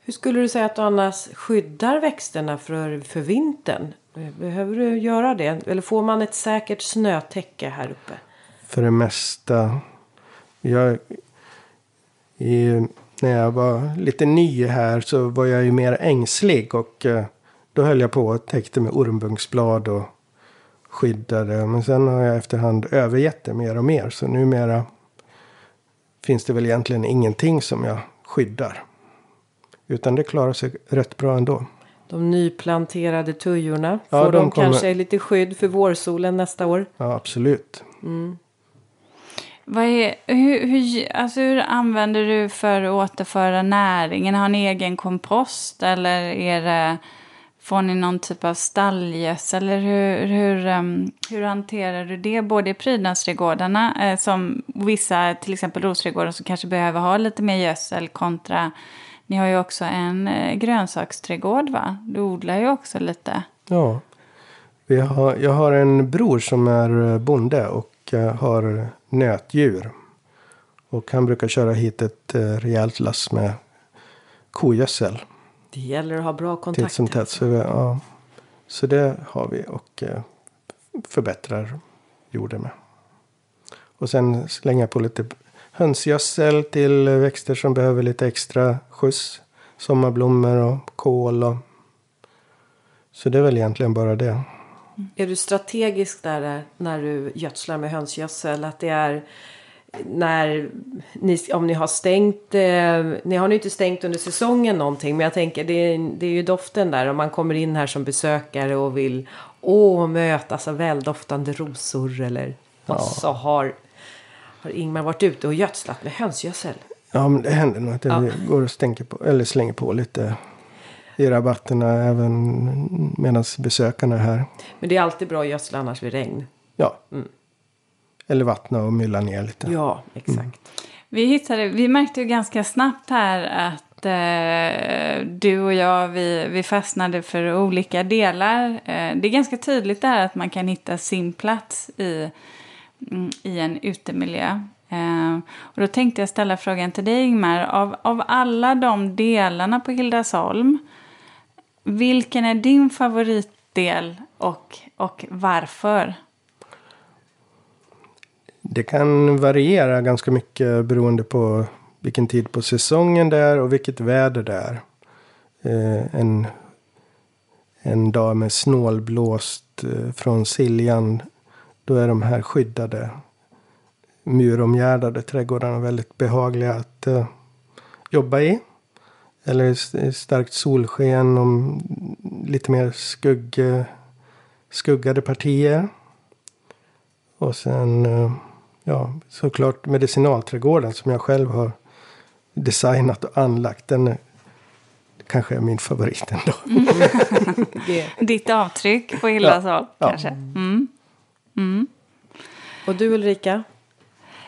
Hur skulle du säga att du annars skyddar växterna för, för vintern? Behöver du göra det? Eller får man ett säkert snötäcke här uppe? För det mesta. Jag, i, när jag var lite ny här så var jag ju mer ängslig och eh, då höll jag på och täckte med ormbunksblad och skyddade. Men sen har jag efterhand övergett det mer och mer. Så numera finns det väl egentligen ingenting som jag skyddar. Utan det klarar sig rätt bra ändå. De nyplanterade tujorna, Ja, får de de, kommer- kanske lite skydd för vårsolen nästa år? Ja, absolut. Vad är, hur, hur, alltså hur använder du för att återföra näringen? Har ni egen kompost eller är det, får ni någon typ av stallgödsel? Eller hur, hur, um, hur hanterar du det? Både i prydnadsträdgårdarna, eh, som vissa, till exempel rosträdgårdar som kanske behöver ha lite mer gödsel kontra ni har ju också en eh, grönsaksträdgård va? Du odlar ju också lite. Ja. Vi har, jag har en bror som är eh, bonde och eh, har nötdjur. Och han brukar köra hit ett eh, rejält lass med kogödsel. Det gäller att ha bra Titt kontakt. som tätt. Så, ja. så det har vi och eh, förbättrar jorden med. Och sen slänga på lite hönsgödsel till växter som behöver lite extra skjuts. Sommarblommor och kål. Och... Så det är väl egentligen bara det. Är du strategisk där eh, när du gödslar med hönsgödsel? Att det är när ni, om ni har stängt, eh, ni har ju inte stängt under säsongen någonting, men jag tänker det är, det är ju doften där om man kommer in här som besökare och vill åh, mötas av väldoftande rosor eller och så har, har Ingmar varit ute och gödslat med hönsgödsel. Ja, men det händer nog att det Ja. går och stänker på, eller slänger på lite i rabatterna även medan besökarna är här. Men det är alltid bra att gödsla annars vid regn. Ja. Eller vattna och mylla ner lite. Ja, exakt. Vi, hittade, vi märkte ju ganska snabbt här att eh, du och jag, vi, vi fastnade för olika delar. Eh, det är ganska tydligt där att man kan hitta sin plats i, mm, i en utemiljö. Eh, och då tänkte jag ställa frågan till dig Ingmar, av, av alla de delarna på Hildasholm, vilken är din favoritdel och, och varför? Det kan variera ganska mycket beroende på vilken tid på säsongen det är och vilket väder det är. Eh, en, en dag med snålblåst eh, från Siljan. Då är de här skyddade muromgärdade trädgårdarna väldigt behagliga att eh, jobba i. Eller starkt solsken och lite mer skugg, skuggade partier. Och sen eh, ja, såklart medicinalträdgården som jag själv har designat och anlagt. Den är, kanske är min favorit ändå. Det. Ditt avtryck på Hildasholm Ja. kanske? Mm. Och du Ulrika?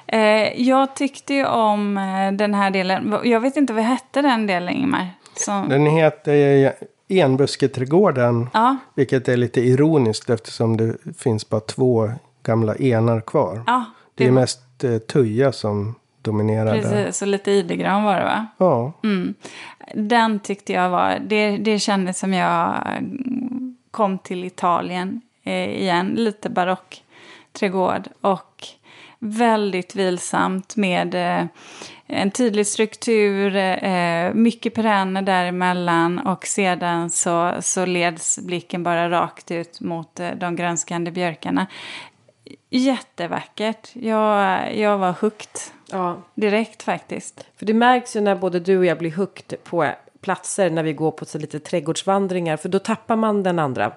Eh, jag tyckte ju om eh, den här delen. Jag vet inte vad hette den delen, Ingmar? Som, Den heter Enbusketrädgården. ja, Vilket är lite ironiskt eftersom det finns bara två gamla enar kvar. ja, det är var- mest eh, tuja som dominerar där. Precis, och lite idegran var det va? Ja, Mm. Den tyckte jag var, det, det kändes som jag mm, kom till Italien eh, igen. Lite barock trädgård och väldigt vilsamt med eh, en tydlig struktur, eh, mycket perenner däremellan och sedan så, så leds blicken bara rakt ut mot eh, de grönskande björkarna. Jättevackert. Jag, jag var hooked Ja, direkt faktiskt. För det märks ju när både du och jag blir hooked på platser när vi går på så lite trädgårdsvandringar. För då tappar man den andra.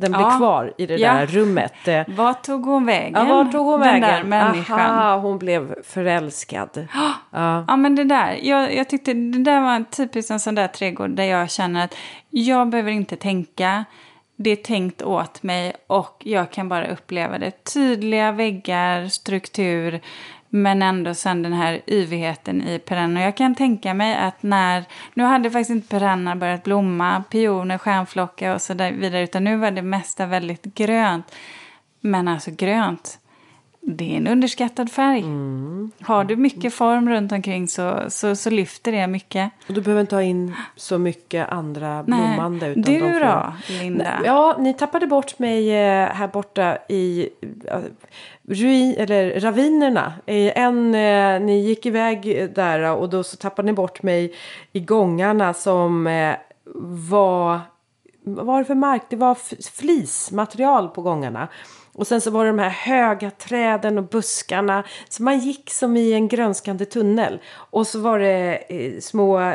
Den blir Ja. kvar i det Ja. där rummet. Vart tog hon vägen? Ja, vart tog hon den vägen? där människan. Aha, hon blev förälskad. Ja. Ja, men det där. Jag, jag tyckte det där var typiskt en sån där trädgård där jag känner att jag behöver inte tänka. Det är tänkt åt mig och jag kan bara uppleva det. Tydliga väggar, struktur, men ändå sen den här yvigheten i perenner. Jag kan tänka mig att när, nu hade faktiskt inte perenner börjat blomma, pioner, stjärnflocka och så där vidare, utan nu var det mesta väldigt grönt. Men alltså grönt, det är en underskattad färg. Mm. Har du mycket form runt omkring så, så, så lyfter det mycket. Och du behöver inte ha in så mycket andra blommande. Utan du de får... då, Linda? Ja, ni tappade bort mig eh, här borta i uh, ruin, eller ravinerna. Eh, En, eh, ni gick iväg där och då så tappade ni bort mig i gångarna som eh, var... Vad var det för mark? Det var flismaterial på gångarna. Och sen så var det de här höga träden och buskarna. Så man gick som i en grönskande tunnel. Och så var det eh, små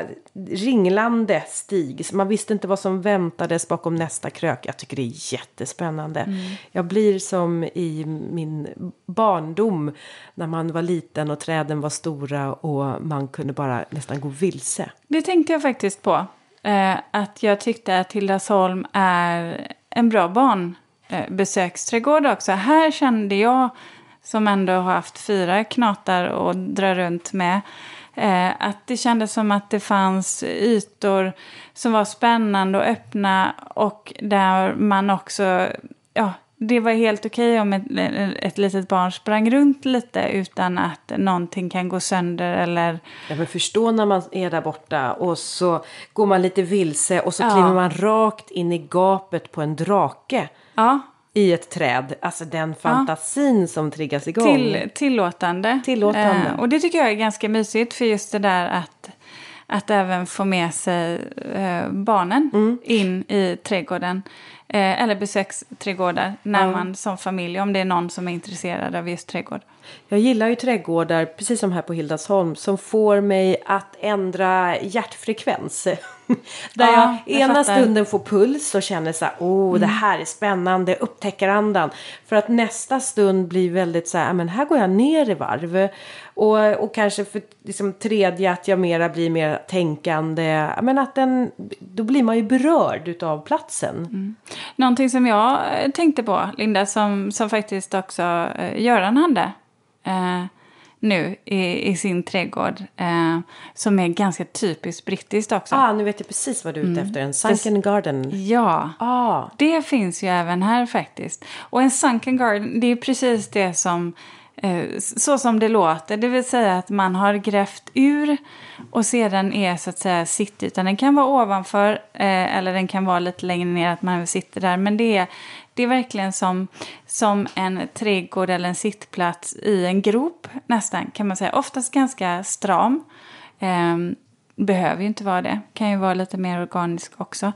ringlande stig. Så man visste inte vad som väntades bakom nästa krök. Jag tycker det är jättespännande. Jag blir som i min barndom. När man var liten och träden var stora och man kunde bara nästan gå vilse. Det tänkte jag faktiskt på. Eh, att jag tyckte att Hildasholm är en bra barnbesöksträdgård också. Här kände jag, som ändå har haft fyra knatar och dra runt med, eh, att det kändes som att det fanns ytor som var spännande och öppna och där man också, ja, det var helt okej om ett, ett litet barn sprang runt lite utan att någonting kan gå sönder eller Ja, men förstå när man är där borta och så går man lite vilse och så Ja. kliver man rakt in i gapet på en drake ja, i ett träd. Alltså den fantasin som triggas igång. till, tillåtande. Tillåtande. Eh, och det tycker jag är ganska mysigt för just det där att, att även få med sig eh, barnen Mm. in i trädgården. Eh, eller besöksträdgårdar när man som familj, om det är någon som är intresserad av just trädgård. Jag gillar ju trädgårdar, precis som här på Hildasholm, som får mig att ändra hjärtfrekvens. Där Ja, jag ena fattar. stunden får puls och känner så här, oh det här är spännande, upptäcker andan. För att nästa stund blir väldigt så här, "Ah, men här går jag ner i varv. Och, och kanske för liksom, tredje att jag mera blir mer tänkande. Men att den, då blir man ju berörd utav platsen. Någonting som jag eh, tänkte på, Linda, som, som faktiskt också eh, Göran hade eh, nu i, i sin trädgård. Eh, som är ganska typiskt brittiskt också. Ah, nu vet jag precis vad du är ute efter. En sunken garden. Ja, Ah. det finns ju även här faktiskt. Och en sunken garden, det är precis det som, Eh, så som det låter. Det vill säga att man har grävt ur och sedan är så att säga sittytan. Den kan vara ovanför eh, eller den kan vara lite längre ner att man sitter där. Men det är, det är verkligen som, som en trädgård eller en sittplats i en grop nästan kan man säga. Oftast ganska stram. Ehm, behöver ju inte vara det. Kan ju vara lite mer organisk också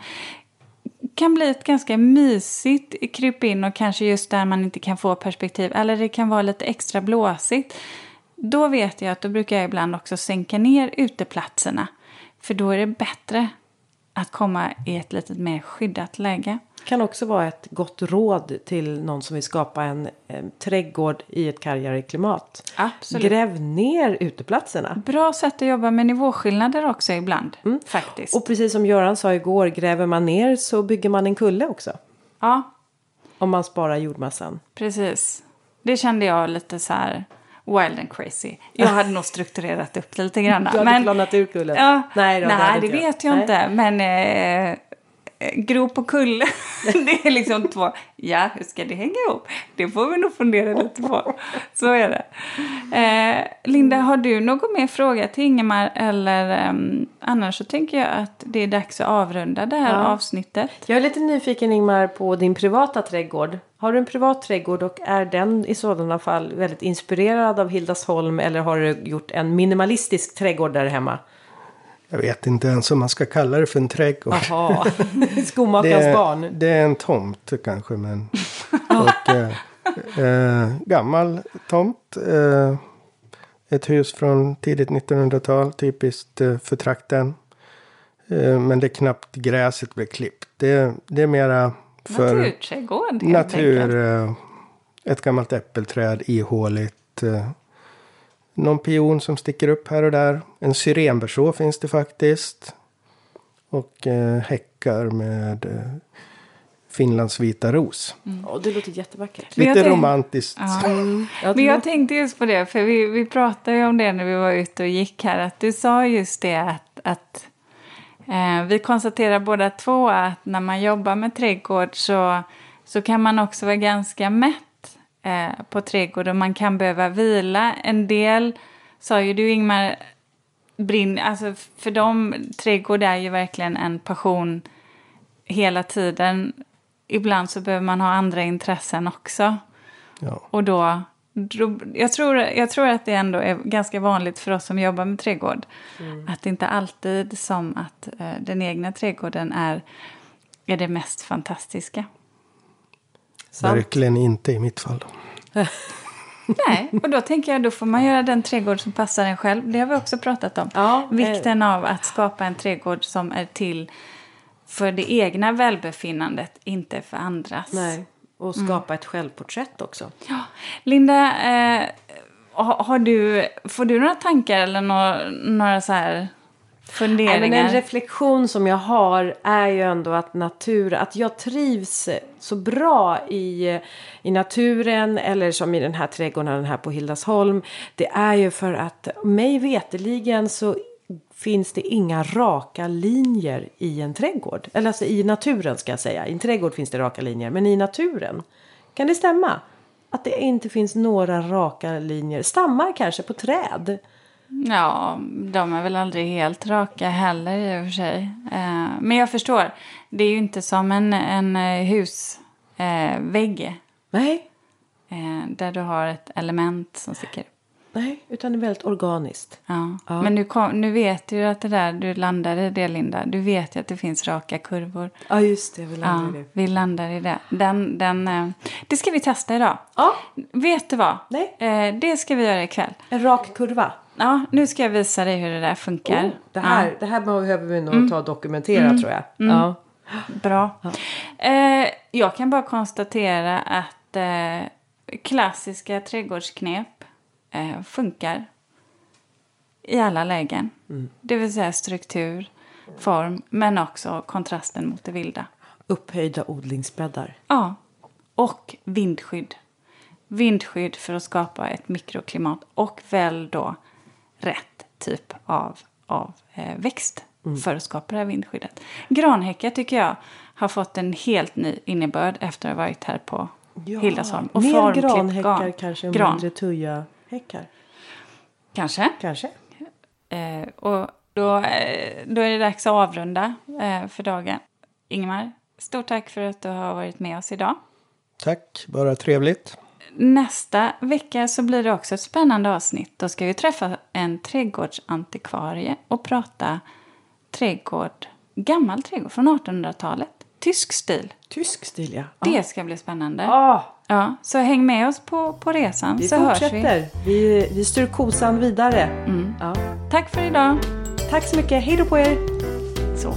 kan bli ett ganska mysigt kryp in och kanske just där man inte kan få perspektiv. Eller det kan vara lite extra blåsigt. Då vet jag att då brukar jag ibland också sänka ner uteplatserna. För då är det bättre att komma i ett lite mer skyddat läge. kan också vara ett gott råd till någon som vill skapa en, en trädgård i ett kargare klimat. Absolut. Gräv ner uteplatserna. Bra sätt att jobba med nivåskillnader också ibland. Faktiskt. Och precis som Göran sa igår, gräver man ner så bygger man en kulle också. ja, Om man sparar jordmassan. precis. Det kände jag lite så här wild and crazy. Jag hade nog strukturerat upp det lite grann. Du hade planat ur kullen? Ja, Nej, nej, då, det, hade inte vet jag Nej. inte. Men eh, grop och kulle, det är liksom två. Ja, hur ska det hänga ihop? Det får vi nog fundera lite på. Så är det. Eh, Linda, har du någon mer fråga till Ingemar? Eller ehm, annars så tänker jag att det är dags att avrunda det här Ja. avsnittet. Jag är lite nyfiken Ingmar på din privata trädgård. Har du en privat trädgård och är den i sådana fall väldigt inspirerad av Hildasholm eller har du gjort en minimalistisk trädgård där hemma? Jag vet inte ens om man ska kalla det för en trädgård. Jaha, Det skomakarens är, barn. det är en tomt kanske. Men, och, eh, eh, gammal tomt. Eh, ett hus från tidigt 1900-tal. Typiskt eh, för trakten. Eh, men det är knappt gräset blev klippt. Det, det är mera för Naturträdgård helt natur. enkelt. Eh, ett gammalt äppelträd ihåligt. Eh, någon pion som sticker upp här och där. En syrenberså finns det faktiskt. Och eh, häckar med eh, Finlands vita ros. Ja, det låter jättevackert. Lite tänk- romantiskt. Ja. Ja, Men jag tänkte just på det, för vi, vi pratade ju om det när vi var ute och gick här. Att du sa just det att, att eh, vi konstaterar båda två att när man jobbar med trädgård så, så kan man också vara ganska mätt eh, på trädgård och man kan behöva vila. En del, sa ju du Ingmar, brinn, alltså för dem, trädgård är ju verkligen en passion hela tiden. Ibland så behöver man ha andra intressen också. Ja. Och då, då jag, tror, jag tror att det ändå är ganska vanligt för oss som jobbar med trädgård. Att det inte alltid som att eh, den egna trädgården är, är det mest fantastiska. Sant. Verkligen inte i mitt fall. Nej, och då tänker jag då får man göra den trädgård som passar en själv. Det har vi också pratat om. Ja, eh. Vikten av att skapa en trädgård som är till för det egna välbefinnandet, inte för andras. Nej. Och Mm. skapa ett självporträtt också. Ja. Linda, eh, har, har du, får du några tankar eller några, några så här Funderingar? men en reflektion som jag har är ju ändå att natur, att jag trivs så bra i, i naturen eller som i den här trädgården här på Hildasholm. Det är ju för att mig veteligen så finns det inga raka linjer i en trädgård. Eller alltså i naturen ska jag säga. I en trädgård finns det raka linjer, men i naturen. Kan det stämma? Att det inte finns några raka linjer. Stammar kanske på träd. Ja, de är väl aldrig helt raka heller i och för sig. Eh, men jag förstår. Det är ju inte som en, en eh, husvägg eh, Nej, där du har ett element som sticker. nej, utan det är väldigt organiskt. Ja. Ja. Men nu, kom, nu vet du ju att det där, du landar i det Linda. Du vet ju att det finns raka kurvor. Ja, just det. Jag vill Ja, aldrig det. vi landar i det. Den, den, det ska vi testa idag. Ja, Vet du vad? Nej. Det ska vi göra ikväll. en rak kurva. Ja, nu ska jag visa dig hur det där funkar. Oh, det, här, det här behöver vi nog ta och dokumentera tror jag. Ja. Ja, bra. Eh, jag kan bara konstatera att eh, klassiska trädgårdsknep eh, funkar i alla lägen. Det vill säga struktur, form, men också kontrasten mot det vilda. Upphöjda odlingsbäddar. Ja, och vindskydd. Vindskydd för att skapa ett mikroklimat och väl då rätt typ av, av eh, växt för att skapa det här vindskyddet. Granhäckar tycker jag har fått en helt ny innebörd efter att ha varit här på Hildasholm. Och mer granhäckar garn. kanske än Gran. mindre tuja-häckar. Kanske. Kanske. Eh, och då, eh, då är det dags att avrunda eh, för dagen. Ingemar, stort tack för att du har varit med oss idag. Tack, bara trevligt. Nästa vecka så blir det också ett spännande avsnitt. Då ska vi träffa en trädgårdsantikvarie och prata trädgård, gammal trädgård från 1800-talet. Tysk stil. Tysk stil, ja. Det ska bli spännande. Ah, Ja, så häng med oss på, på resan vi så hörs fortsätter. vi. Vi, vi styr kosan vidare. Mm. Ja. Tack för idag. Tack så mycket. Hej då på er. Så.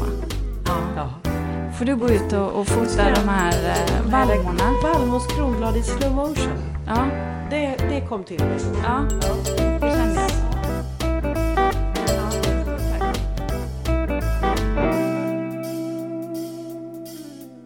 Får du gå ut och, och fota de här eh, vallmorna? Vallmos kronblad i slow motion. Ja. Det, det kom till mig. ja. Ja.